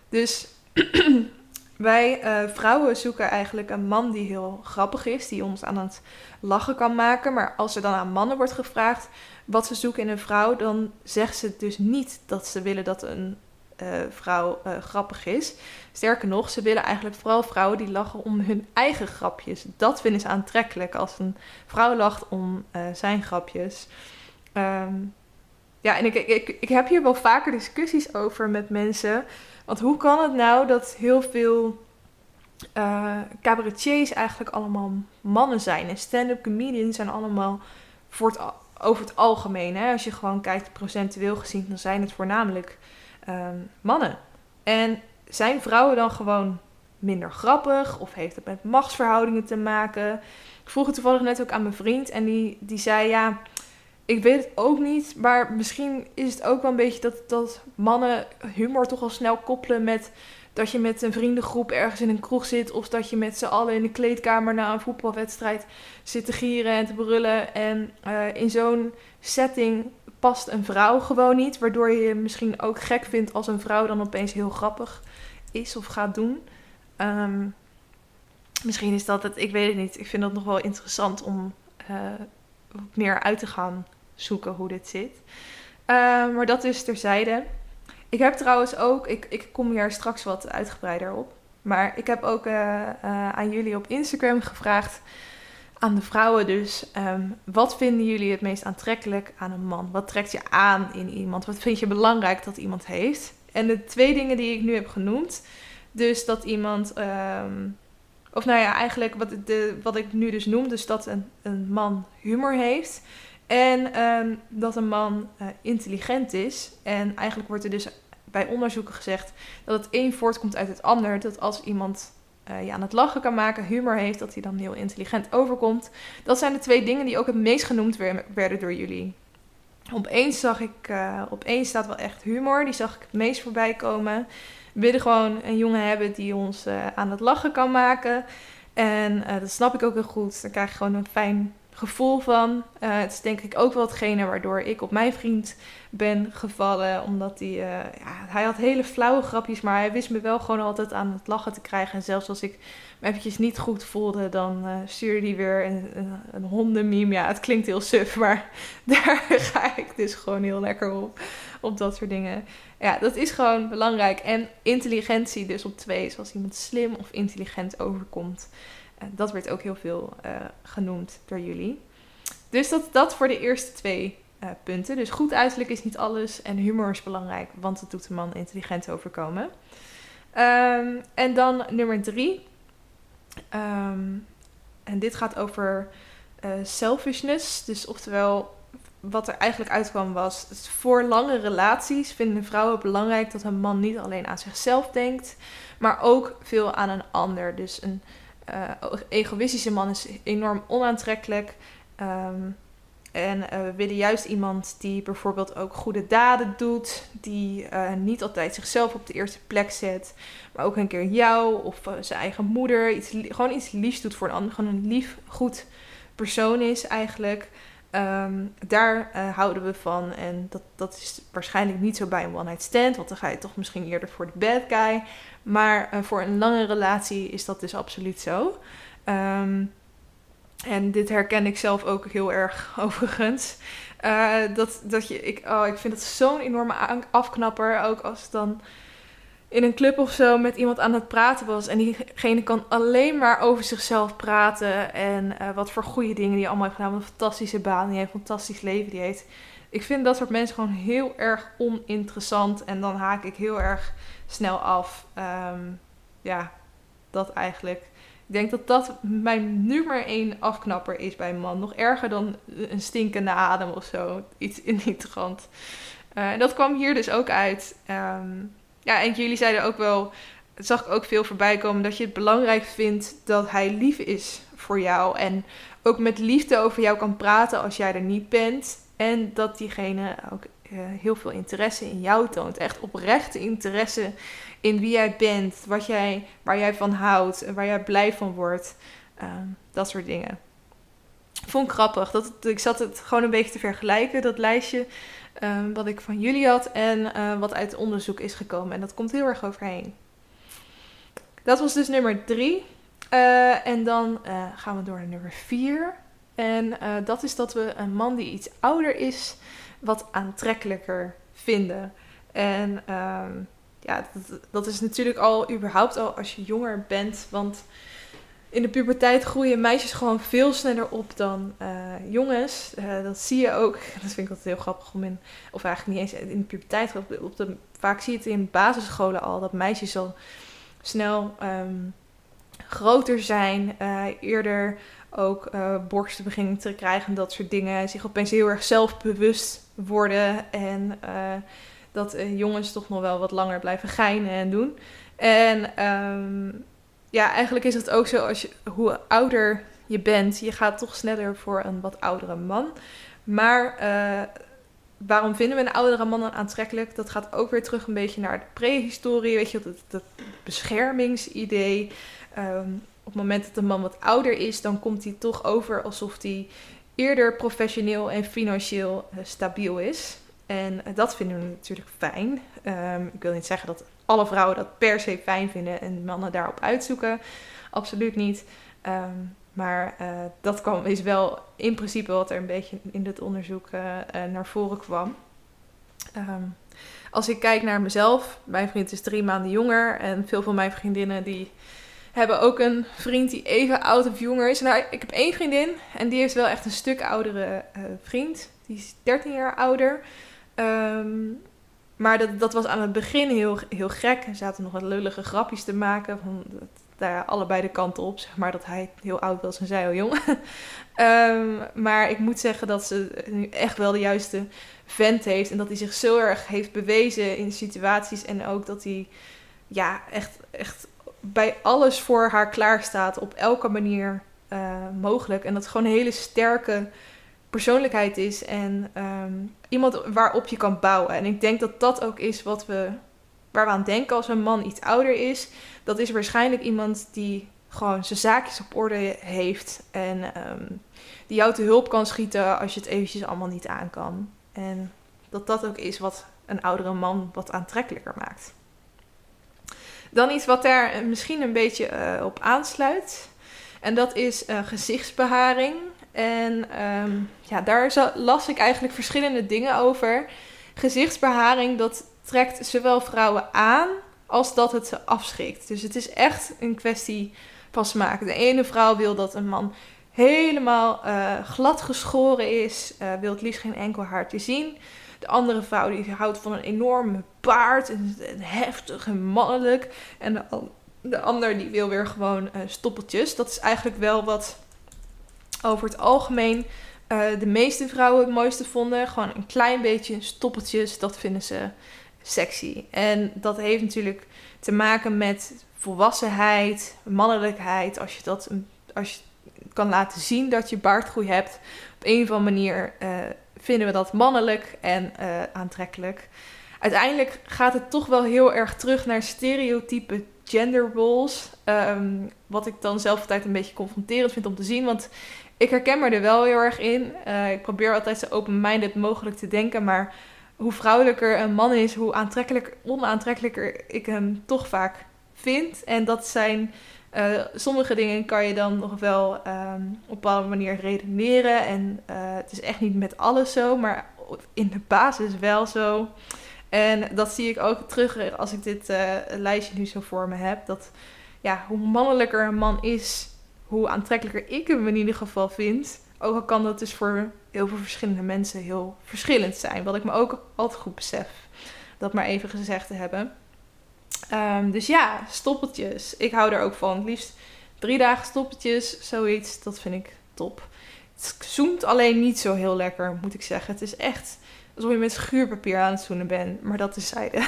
Dus wij uh, vrouwen zoeken eigenlijk een man die heel grappig is, die ons aan het lachen kan maken. Maar als er dan aan mannen wordt gevraagd wat ze zoeken in een vrouw, dan zegt ze dus niet dat ze willen dat een uh, vrouw uh, grappig is. Sterker nog, ze willen eigenlijk vooral vrouwen die lachen om hun eigen grapjes. Dat vinden ze aantrekkelijk als een vrouw lacht om zijn grapjes. Um, ja, en ik, ik, heb hier wel vaker discussies over met mensen. Want hoe kan het nou dat heel veel cabaretiers eigenlijk allemaal mannen zijn? En stand-up comedians zijn allemaal voor het, over het algemeen. Hè? Als je gewoon kijkt procentueel gezien, dan zijn het voornamelijk um, mannen. En zijn vrouwen dan gewoon minder grappig? Of heeft het met machtsverhoudingen te maken? Ik vroeg het toevallig net ook aan mijn vriend. En die, die zei ja, ik weet het ook niet. Maar misschien is het ook wel een beetje dat, dat mannen humor toch al snel koppelen met dat je met een vriendengroep ergens in een kroeg zit. Of dat je met z'n allen in de kleedkamer na een voetbalwedstrijd zit te gieren en te brullen. En uh, in zo'n setting past een vrouw gewoon niet. Waardoor je je misschien ook gek vindt als een vrouw dan opeens heel grappig is of gaat doen. Um, misschien is dat het, ik weet het niet. Ik vind dat nog wel interessant om uh, meer uit te gaan zoeken hoe dit zit. Uh, maar dat is terzijde. Ik heb trouwens ook, ik, ik kom hier straks wat uitgebreider op. Maar ik heb ook uh, aan jullie op Instagram gevraagd aan de vrouwen dus. Um, wat vinden jullie het meest aantrekkelijk aan een man? Wat trekt je aan in iemand? Wat vind je belangrijk dat iemand heeft? En de twee dingen die ik nu heb genoemd. Dus dat iemand. Um, of nou ja, eigenlijk wat, de, wat ik nu dus noem. Dus dat een, een man humor heeft. En um, dat een man uh, intelligent is. En eigenlijk wordt er dus bij onderzoeken gezegd dat het een voortkomt uit het ander. Dat als iemand uh, je aan het lachen kan maken, humor heeft, dat hij dan heel intelligent overkomt. Dat zijn de twee dingen die ook het meest genoemd werden door jullie. Opeens zag ik, uh, opeens staat wel echt humor, die zag ik het meest voorbij komen. We willen gewoon een jongen hebben die ons aan het lachen kan maken. En dat snap ik ook heel goed. Dan krijg je gewoon een fijn gevoel van. Uh, het is denk ik ook wel hetgene waardoor ik op mijn vriend ben gevallen. Omdat hij, uh, ja, hij had hele flauwe grapjes, maar hij wist me wel gewoon altijd aan het lachen te krijgen. En zelfs als ik me eventjes niet goed voelde, dan uh, stuurde hij weer een, een, een hondenmeme. Ja, het klinkt heel suf, maar daar ga ik dus gewoon heel lekker op. Op dat soort dingen. Ja, dat is gewoon belangrijk. En intelligentie dus op twee. Zoals iemand slim of intelligent overkomt. Dat werd ook heel veel uh, genoemd door jullie. Dus dat dat voor de eerste twee eh, punten. Dus goed uiterlijk is niet alles en humor is belangrijk, want het doet een man intelligent overkomen. Ehm, en dan nummer drie. Ehm, en dit gaat over uh, selfishness. Dus oftewel, wat er eigenlijk uitkwam was... Dus voor lange relaties vinden vrouwen belangrijk dat een man niet alleen aan zichzelf denkt... maar ook veel aan een ander. Dus een egoïstische man is enorm onaantrekkelijk... Um, en uh, we willen juist iemand die bijvoorbeeld ook goede daden doet, die uh, niet altijd zichzelf op de eerste plek zet, maar ook een keer jou of zijn eigen moeder, iets, gewoon iets liefs doet voor een ander, gewoon een lief, goed persoon is eigenlijk. Um, daar houden we van en dat, dat is waarschijnlijk niet zo bij een one-night stand, want dan ga je toch misschien eerder voor de bad guy. Maar voor een lange relatie is dat dus absoluut zo. Um, en dit herken ik zelf ook heel erg overigens. Uh, dat, dat je, ik, oh, ik vind het zo'n enorme afknapper. Ook als dan in een club of zo met iemand aan het praten was. En diegene kan alleen maar over zichzelf praten. En uh, wat voor goede dingen die allemaal heeft gedaan. Wat een fantastische baan. Die heeft een fantastisch leven die heeft. Ik vind dat soort mensen gewoon heel erg oninteressant. En dan haak ik heel erg snel af. Um, ja, dat eigenlijk. Ik denk dat dat mijn nummer één afknapper is bij een man. Nog erger dan een stinkende adem of zo. Iets in die trant. Uh, en dat kwam hier dus ook uit. Um, ja, en jullie zeiden ook wel, het zag ik ook veel voorbij komen, dat je het belangrijk vindt dat hij lief is voor jou. En ook met liefde over jou kan praten als jij er niet bent. En dat diegene ook uh, heel veel interesse in jou toont. Echt oprechte interesse in wie jij bent, wat jij, waar jij van houdt waar jij blij van wordt. Ehm, dat soort dingen. Vond ik grappig. Dat, ik zat het gewoon een beetje te vergelijken, dat lijstje um, wat ik van jullie had en uh, wat uit onderzoek is gekomen. En dat komt heel erg overheen. Dat was dus nummer drie. Uh, en dan uh, gaan we door naar nummer vier. En dat is dat we een man die iets ouder is, wat aantrekkelijker vinden. En um, ja, dat, dat, is natuurlijk al überhaupt al als je jonger bent. Want in de puberteit groeien meisjes gewoon veel sneller op dan uh, jongens. Uh, dat zie je ook. Dat vind ik altijd heel grappig om in, of eigenlijk niet eens in de puberteit. Op de, op vaak zie je het in basisscholen al dat meisjes al snel um, groter zijn, uh, eerder ook borsten beginnen te krijgen en dat soort dingen. Zich opeens heel erg zelfbewust worden en dat jongens toch nog wel wat langer blijven geinen en doen. En um, ja, eigenlijk is het ook zo als je hoe ouder je bent, je gaat toch sneller voor een wat oudere man. Maar uh, waarom vinden we een oudere man dan aantrekkelijk? Dat gaat ook weer terug een beetje naar de prehistorie, weet je, dat, dat beschermingsidee. Um, op het moment dat een man wat ouder is, dan komt hij toch over alsof hij eerder professioneel en financieel uh, stabiel is. En dat vinden we natuurlijk fijn. Um, ik wil niet zeggen dat alle vrouwen dat per se fijn vinden en mannen daarop uitzoeken. Absoluut niet. Um, maar uh, dat kwam, is wel in principe wat er een beetje in dit onderzoek uh, uh, naar voren kwam. Um, als ik kijk naar mezelf, mijn vriend is drie maanden jonger en veel van mijn vriendinnen die hebben ook een vriend die even oud of jonger is. Nou, ik heb één vriendin en die is wel echt een stuk oudere vriend. Die is 13 jaar ouder. Um, maar dat, dat was aan het begin heel, heel gek. Er zaten nog wat lullige grapjes te maken. Van, dat, daar allebei de kanten op, zeg maar. Dat hij heel oud was en zij heel jong. maar ik moet zeggen dat ze nu echt wel de juiste vent heeft. En dat hij zich zo erg heeft bewezen in situaties. En ook dat hij ja, echt, echt bij alles voor haar klaar staat. Op elke manier uh, mogelijk. En dat gewoon een hele sterke persoonlijkheid is en um, iemand waarop je kan bouwen. En ik denk dat dat ook is wat we, waar we aan denken als een man iets ouder is. Dat is waarschijnlijk iemand die gewoon zijn zaakjes op orde heeft en um, die jou te hulp kan schieten als je het eventjes allemaal niet aan kan. En dat dat ook is wat een oudere man wat aantrekkelijker maakt. Dan iets wat daar misschien een beetje uh, op aansluit. En dat is uh, gezichtsbeharing. En um, ja, daar las ik eigenlijk verschillende dingen over. Gezichtsbeharing, dat trekt zowel vrouwen aan als dat het ze afschrikt. Dus het is echt een kwestie van smaak. De ene vrouw wil dat een man helemaal uh, glad geschoren is, uh, wil het liefst geen enkel haar te zien. De andere vrouw die houdt van een enorme baard en, heftig en mannelijk. En de, de ander die wil weer gewoon uh, stoppeltjes. Dat is eigenlijk wel wat over het algemeen de meeste vrouwen het mooiste vonden. Gewoon een klein beetje stoppeltjes, dat vinden ze sexy. En dat heeft natuurlijk te maken met volwassenheid, mannelijkheid. Als je dat als je kan laten zien dat je baardgroei hebt, op een of andere manier uh, vinden we dat mannelijk en uh, aantrekkelijk. Uiteindelijk gaat het toch wel heel erg terug naar stereotype gender roles. Um, wat ik dan zelf altijd een beetje confronterend vind om te zien. Want ik herken me er wel heel erg in. Uh, ik probeer altijd zo open-minded mogelijk te denken. Maar hoe vrouwelijker een man is, hoe aantrekkelijker, onaantrekkelijker ik hem toch vaak vind. En dat zijn uh, sommige dingen kan je dan nog wel um, op een bepaalde manier redeneren. En uh, het is echt niet met alles zo, maar in de basis wel zo. En dat zie ik ook terug als ik dit lijstje nu zo voor me heb. Dat ja, hoe mannelijker een man is, hoe aantrekkelijker ik hem in ieder geval vind. Ook al kan dat dus voor heel veel verschillende mensen heel verschillend zijn. Wat ik me ook altijd goed besef. Dat maar even gezegd te hebben. Um, dus ja, stoppeltjes. Ik hou er ook van. Het liefst drie dagen stoppeltjes, zoiets. Dat vind ik top. Het zoemt alleen niet zo heel lekker, moet ik zeggen. Het is echt alsof je met schuurpapier aan het zoenen bent. Maar dat is zijde.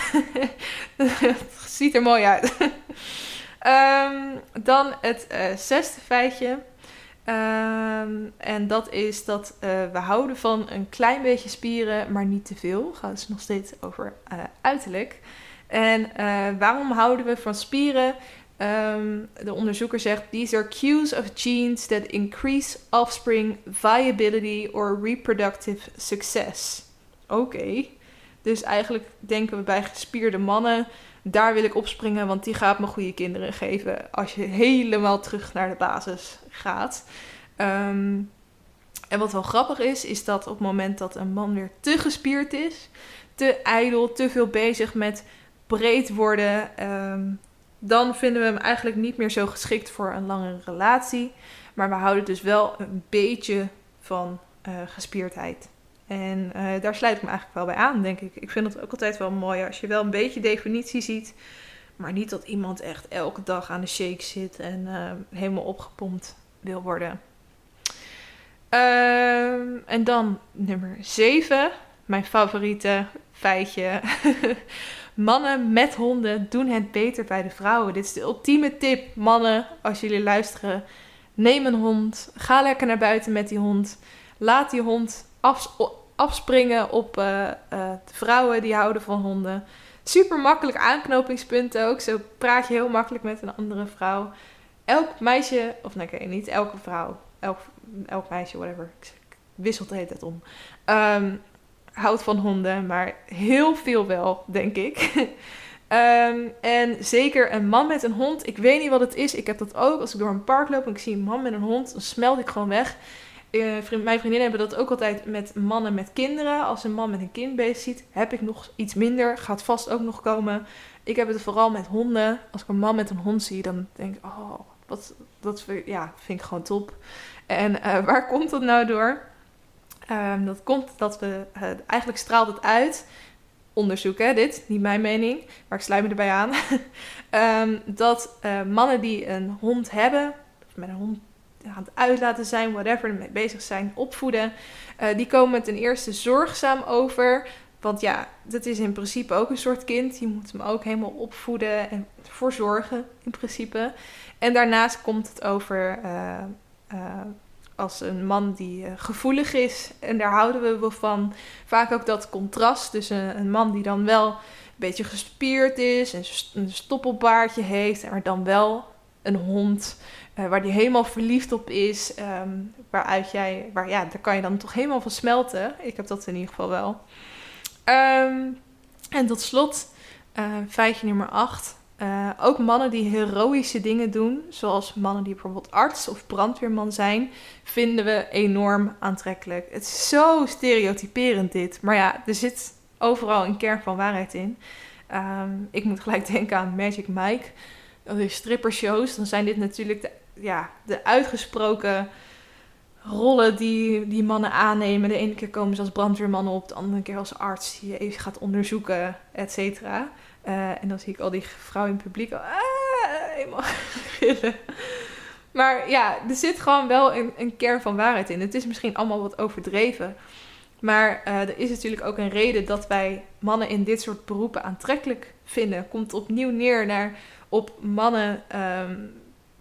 het ziet er mooi uit. Um, dan het uh, zesde feitje. Um, en dat is dat uh, we houden van een klein beetje spieren, maar niet te veel. Gaat dus nog steeds over uh, uiterlijk. En waarom houden we van spieren? Um, de onderzoeker zegt: These are cues of genes that increase offspring viability or reproductive success. Oké. Dus eigenlijk denken we bij gespierde mannen: daar wil ik opspringen, want die gaat me goede kinderen geven. Als je helemaal terug naar de basis gaat. Um, en wat wel grappig is, is dat op het moment dat een man weer te gespierd is, te ijdel, te veel bezig met breed worden, um, dan vinden we hem eigenlijk niet meer zo geschikt voor een langere relatie. Maar we houden dus wel een beetje van uh, gespierdheid. En uh, daar sluit ik me eigenlijk wel bij aan, denk ik. Ik vind het ook altijd wel mooi als je wel een beetje definitie ziet. Maar niet dat iemand echt elke dag aan de shake zit en uh, helemaal opgepompt wil worden. Um, en dan nummer 7, mijn favoriete feitje. Mannen met honden doen het beter bij de vrouwen. Dit is de ultieme tip, mannen, als jullie luisteren. Neem een hond. Ga lekker naar buiten met die hond. Laat die hond afspringen op uh, de vrouwen die houden van honden. Super makkelijk aanknopingspunt ook. Zo praat je heel makkelijk met een andere vrouw. Elk meisje, of nee, okay, niet elke vrouw, elk, elk meisje, whatever. Ik wissel de hele tijd om. Um, houdt van honden, maar heel veel wel, denk ik. um, en zeker een man met een hond. Ik weet niet wat het is. Ik heb dat ook. Als ik door een park loop en ik zie een man met een hond, dan smelt ik gewoon weg. Vriend, mijn vriendinnen hebben dat ook altijd met mannen met kinderen. Als een man met een kind bezig ziet, heb ik nog iets minder. Gaat vast ook nog komen. Ik heb het vooral met honden. Als ik een man met een hond zie, dan denk ik, oh, wat, dat ja, vind ik gewoon top. En uh, waar komt dat nou door? Um, dat komt dat we, uh, eigenlijk straalt het uit, onderzoek hè, dit, niet mijn mening, maar ik sluit me erbij aan, um, dat mannen die een hond hebben, of met een hond aan het uitlaten zijn, whatever, ermee bezig zijn, opvoeden, uh, die komen ten eerste zorgzaam over. Want ja, dat is in principe ook een soort kind. Je moet hem ook helemaal opvoeden en verzorgen, in principe. En daarnaast komt het over als een man die gevoelig is. En daar houden we wel van. Vaak ook dat contrast. Een, een man die dan wel een beetje gespierd is. En een stoppelbaardje heeft. Maar dan wel een hond. Uh, waar die helemaal verliefd op is. Um, waaruit jij. Waar, ja, daar kan je dan toch helemaal van smelten. Ik heb dat in ieder geval wel. Um, en tot slot. Uh, feitje nummer 8. Uh, ook mannen die heroïsche dingen doen, zoals mannen die bijvoorbeeld arts of brandweerman zijn, vinden we enorm aantrekkelijk. Het is zo stereotyperend dit. Maar ja, er zit overal een kern van waarheid in. Um, ik moet gelijk denken aan Magic Mike. De strippershows, dan zijn dit natuurlijk de, ja, de uitgesproken rollen die, die mannen aannemen. De ene keer komen ze als brandweerman op, de andere keer als arts die even gaat onderzoeken, et cetera. Eh, en dan zie ik al die vrouwen in publiek al, ah, helemaal gillen. Maar ja, er zit gewoon wel een, kern van waarheid in. Het is misschien allemaal wat overdreven. Maar uh, er is natuurlijk ook een reden dat wij mannen in dit soort beroepen aantrekkelijk vinden. Komt opnieuw neer naar, op mannen um,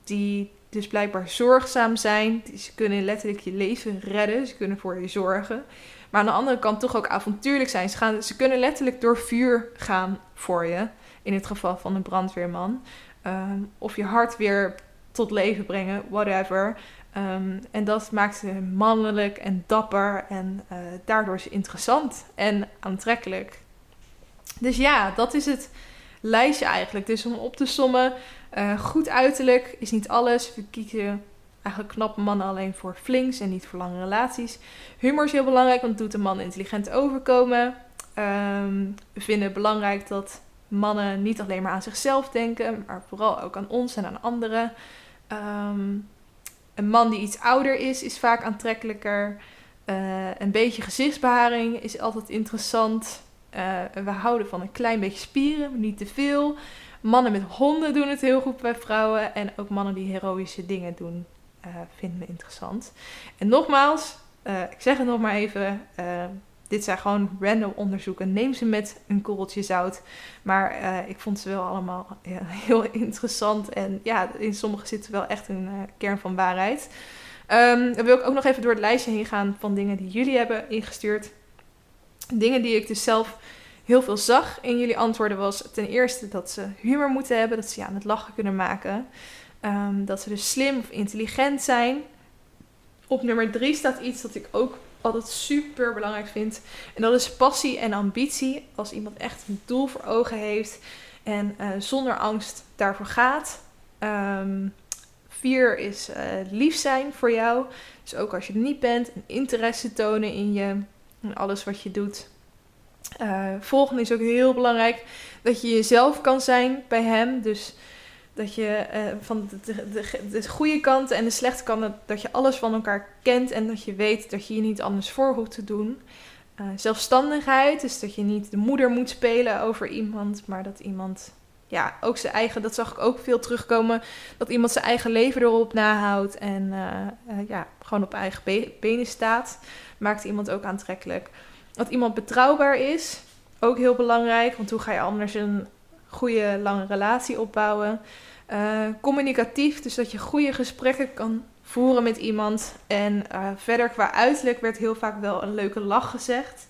die dus blijkbaar zorgzaam zijn. Ze kunnen letterlijk je leven redden. Ze kunnen voor je zorgen. Maar aan de andere kant toch ook avontuurlijk zijn. Ze, gaan, ze kunnen letterlijk door vuur gaan voor je. In het geval van een brandweerman. Um, of je hart weer tot leven brengen, whatever. Um, en dat maakt ze mannelijk en dapper en uh, daardoor is interessant en aantrekkelijk. Dus ja, dat is het lijstje eigenlijk. Dus om op te sommen, uh, goed uiterlijk is niet alles. We kiezen eigenlijk knappe mannen alleen voor flinks en niet voor lange relaties. Humor is heel belangrijk, want het doet de man intelligent overkomen. Um, we vinden het belangrijk dat mannen niet alleen maar aan zichzelf denken, maar vooral ook aan ons en aan anderen. Um, een man die iets ouder is, is vaak aantrekkelijker. Uh, een beetje gezichtsbeharing is altijd interessant. Uh, we houden van een klein beetje spieren, maar niet te veel. Mannen met honden doen het heel goed bij vrouwen. En ook mannen die heroïsche dingen doen, uh, vinden we interessant. En nogmaals, ik zeg het nog maar even dit zijn gewoon random onderzoeken. Neem ze met een korreltje zout. Maar ik vond ze wel allemaal ja, heel interessant. En ja, in sommige zit wel echt een kern van waarheid. Um, dan wil ik ook nog even door het lijstje heen gaan van dingen die jullie hebben ingestuurd. Dingen die ik dus zelf heel veel zag in jullie antwoorden was ten eerste dat ze humor moeten hebben. Dat ze je aan het lachen kunnen maken. Um, dat ze dus slim of intelligent zijn. Op nummer drie staat iets dat ik ook altijd super belangrijk vind. En dat is passie en ambitie. Als iemand echt een doel voor ogen heeft en uh, zonder angst daarvoor gaat. Um, vier is uh, lief zijn voor jou. Dus ook als je er niet bent, een interesse tonen in je, in alles wat je doet. Uh, volgende is ook heel belangrijk dat je jezelf kan zijn bij hem. Dus dat je uh, van de, de, de, goede kanten en de slechte kanten, dat je alles van elkaar kent en dat je weet dat je je niet anders voor hoeft te doen. Uh, zelfstandigheid, dus dat je niet de moeder moet spelen over iemand, maar dat iemand, ja, ook zijn eigen, dat zag ik ook veel terugkomen, dat iemand zijn eigen leven erop nahoudt en ja, gewoon op eigen be benen staat, maakt iemand ook aantrekkelijk. Dat iemand betrouwbaar is, ook heel belangrijk, want hoe ga je anders een goede lange relatie opbouwen? Uh, communicatief, dus dat je goede gesprekken kan voeren met iemand. En uh, verder qua uiterlijk werd heel vaak wel een leuke lach gezegd.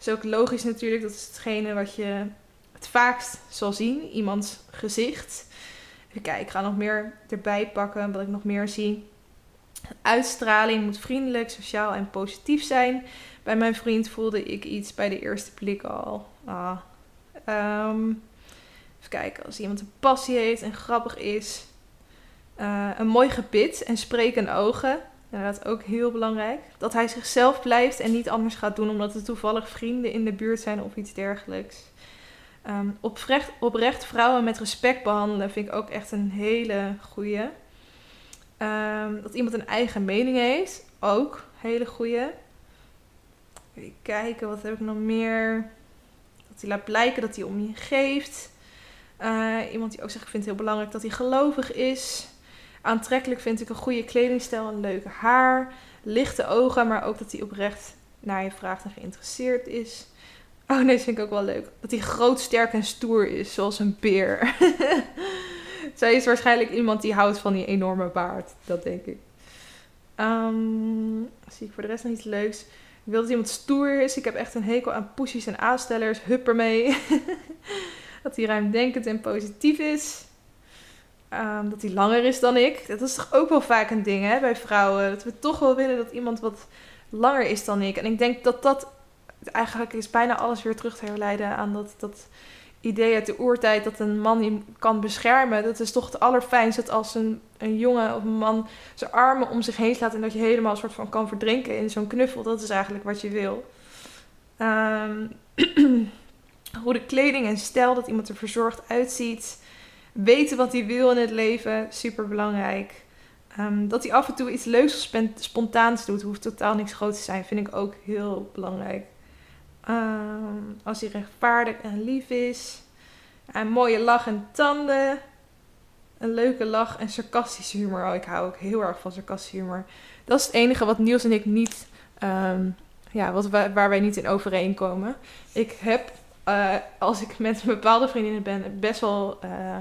is ook logisch natuurlijk, dat is hetgene wat je het vaakst zal zien, iemands gezicht. Even kijken, ik ga nog meer erbij pakken, wat ik nog meer zie. Uitstraling moet vriendelijk, sociaal en positief zijn. Bij mijn vriend voelde ik iets bij de eerste blik al. Ah, um, Even kijken, als iemand een passie heeft en grappig is. Uh, een mooi gebit en sprekende ogen. Inderdaad ook heel belangrijk. Dat hij zichzelf blijft en niet anders gaat doen omdat er toevallig vrienden in de buurt zijn of iets dergelijks. Um, oprecht, oprecht vrouwen met respect behandelen vind ik ook echt een hele goede. Um, dat iemand een eigen mening heeft, ook hele goede. Kijken, wat heb ik nog meer? Dat hij laat blijken dat hij om je geeft. Uh, iemand die ook zegt, ik vind het heel belangrijk dat hij gelovig is. Aantrekkelijk vind ik een goede kledingstijl, een leuke haar, lichte ogen, maar ook dat hij oprecht naar je vraagt en geïnteresseerd is. Oh nee, dat vind ik ook wel leuk. Dat hij groot, sterk en stoer is, zoals een beer. Zij is waarschijnlijk iemand die houdt van die enorme baard, dat denk ik. Um, zie ik voor de rest nog iets leuks. Ik wil dat iemand stoer is. Ik heb echt een hekel aan pushies en aanstellers. Hup ermee. Dat hij ruimdenkend en positief is. Um, dat hij langer is dan ik. Dat is toch ook wel vaak een ding hè, bij vrouwen. Dat we toch wel willen dat iemand wat langer is dan ik. En ik denk dat dat eigenlijk is bijna alles weer terug te herleiden aan dat, dat idee uit de oertijd dat een man je kan beschermen. Dat is toch het allerfijnst dat als een, een jongen of een man zijn armen om zich heen slaat en dat je helemaal een soort van kan verdrinken in zo'n knuffel. Dat is eigenlijk wat je wil. Um, Goede kleding en stijl, dat iemand er verzorgd uitziet. Weten wat hij wil in het leven, super belangrijk. Ehm, dat hij af en toe iets leuks of spontaans doet, hoeft totaal niks groots te zijn, vind ik ook heel belangrijk. Ehm, als hij rechtvaardig en lief is. Een mooie lach en tanden. Een leuke lach en sarcastische humor. Oh, ik hou ook heel erg van sarcastische humor. Dat is het enige wat Niels en ik niet... ehm, ja, wat waar wij niet in overeenkomen. Ik heb, eh, als ik met een bepaalde vriendinnen ben, best wel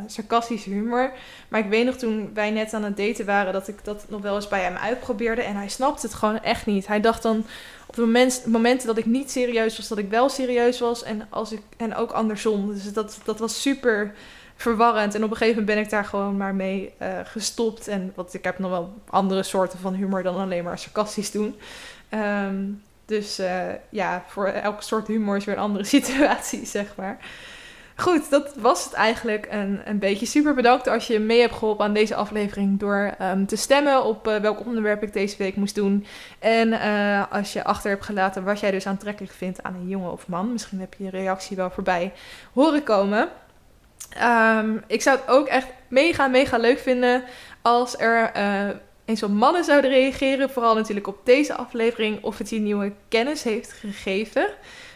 sarcastische humor. Maar ik weet nog toen wij net aan het daten waren, dat ik dat nog wel eens bij hem uitprobeerde. En hij snapte het gewoon echt niet. Hij dacht dan op de moment, momenten dat ik niet serieus was, dat ik wel serieus was. En, als ik, en ook andersom. Dus dat, dat was super verwarrend. En op een gegeven moment ben ik daar gewoon maar mee eh, gestopt. En want ik heb nog wel andere soorten van humor dan alleen maar sarcastisch doen. Ehm, dus eh, ja, voor elke soort humor is weer een andere situatie, zeg maar. Goed, dat was het eigenlijk een, een beetje. Super bedankt als je mee hebt geholpen aan deze aflevering door ehm, te stemmen op eh, welk onderwerp ik deze week moest doen. En eh, als je achter hebt gelaten wat jij dus aantrekkelijk vindt aan een jongen of man. Misschien heb je je reactie wel voorbij horen komen. Ehm, ik zou het ook echt mega, mega leuk vinden als er eens wat mannen zouden reageren. Vooral natuurlijk op deze aflevering. Of het je nieuwe kennis heeft gegeven.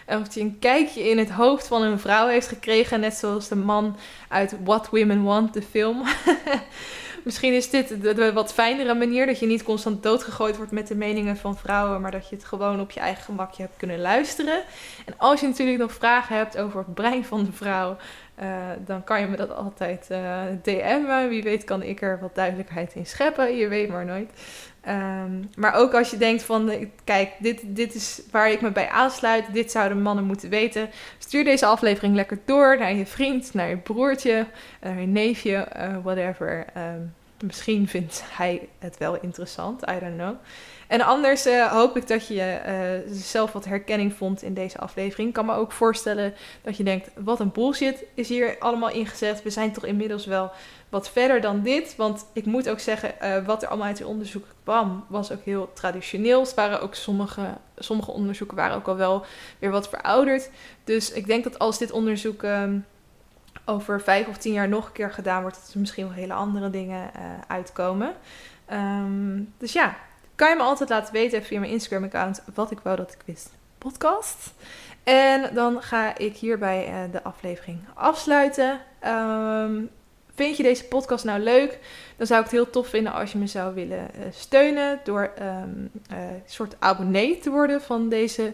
En of je een kijkje in het hoofd van een vrouw heeft gekregen. Net zoals de man uit What Women Want, de film. Misschien is dit de wat fijnere manier. Dat je niet constant doodgegooid wordt met de meningen van vrouwen. Maar dat je het gewoon op je eigen gemakje hebt kunnen luisteren. En als je natuurlijk nog vragen hebt over het brein van de vrouw. Eh, dan kan je me dat altijd eh DM'en. Wie weet kan ik er wat duidelijkheid in scheppen. Je weet maar nooit. Ehm, maar ook als je denkt van, eh, kijk, dit, dit is waar ik me bij aansluit. Dit zouden mannen moeten weten. Stuur deze aflevering lekker door naar je vriend, naar je broertje, naar je neefje, whatever. Ehm, misschien vindt hij het wel interessant, I don't know. En anders eh, hoop ik dat je eh, zelf wat herkenning vond in deze aflevering. Ik kan me ook voorstellen dat je denkt, wat een bullshit is hier allemaal ingezet. We zijn toch inmiddels wel wat verder dan dit. Want ik moet ook zeggen, eh, wat er allemaal uit die onderzoek kwam, was ook heel traditioneel. Het waren ook sommige, sommige onderzoeken waren ook al wel weer wat verouderd. Dus ik denk dat als dit onderzoek ehm, over vijf of tien jaar nog een keer gedaan wordt, dat er misschien wel hele andere dingen eh, uitkomen. Ehm, dus ja, kan je me altijd laten weten via mijn Instagram-account wat ik wou dat ik wist. Podcast. En dan ga ik hierbij eh, de aflevering afsluiten. Ehm, vind je deze podcast nou leuk? Dan zou ik het heel tof vinden als je me zou willen eh, steunen door ehm, eh, een soort abonnee te worden van deze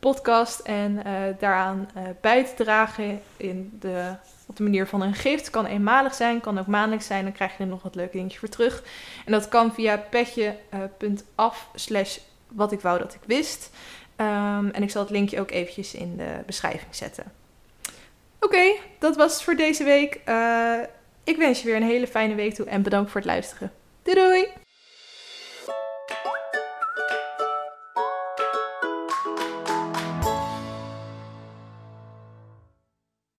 podcast en eh, daaraan eh, bij te dragen in de, op de manier van een gift. Kan eenmalig zijn, kan ook maandelijks zijn. Dan krijg je er nog wat leuke dingetjes voor terug. En dat kan via petje.af slash wat ik wou dat ik wist. Ehm, en ik zal het linkje ook eventjes in de beschrijving zetten. Oké, dat was het voor deze week. Eh, ik wens je weer een hele fijne week toe en bedankt voor het luisteren. Doei doei!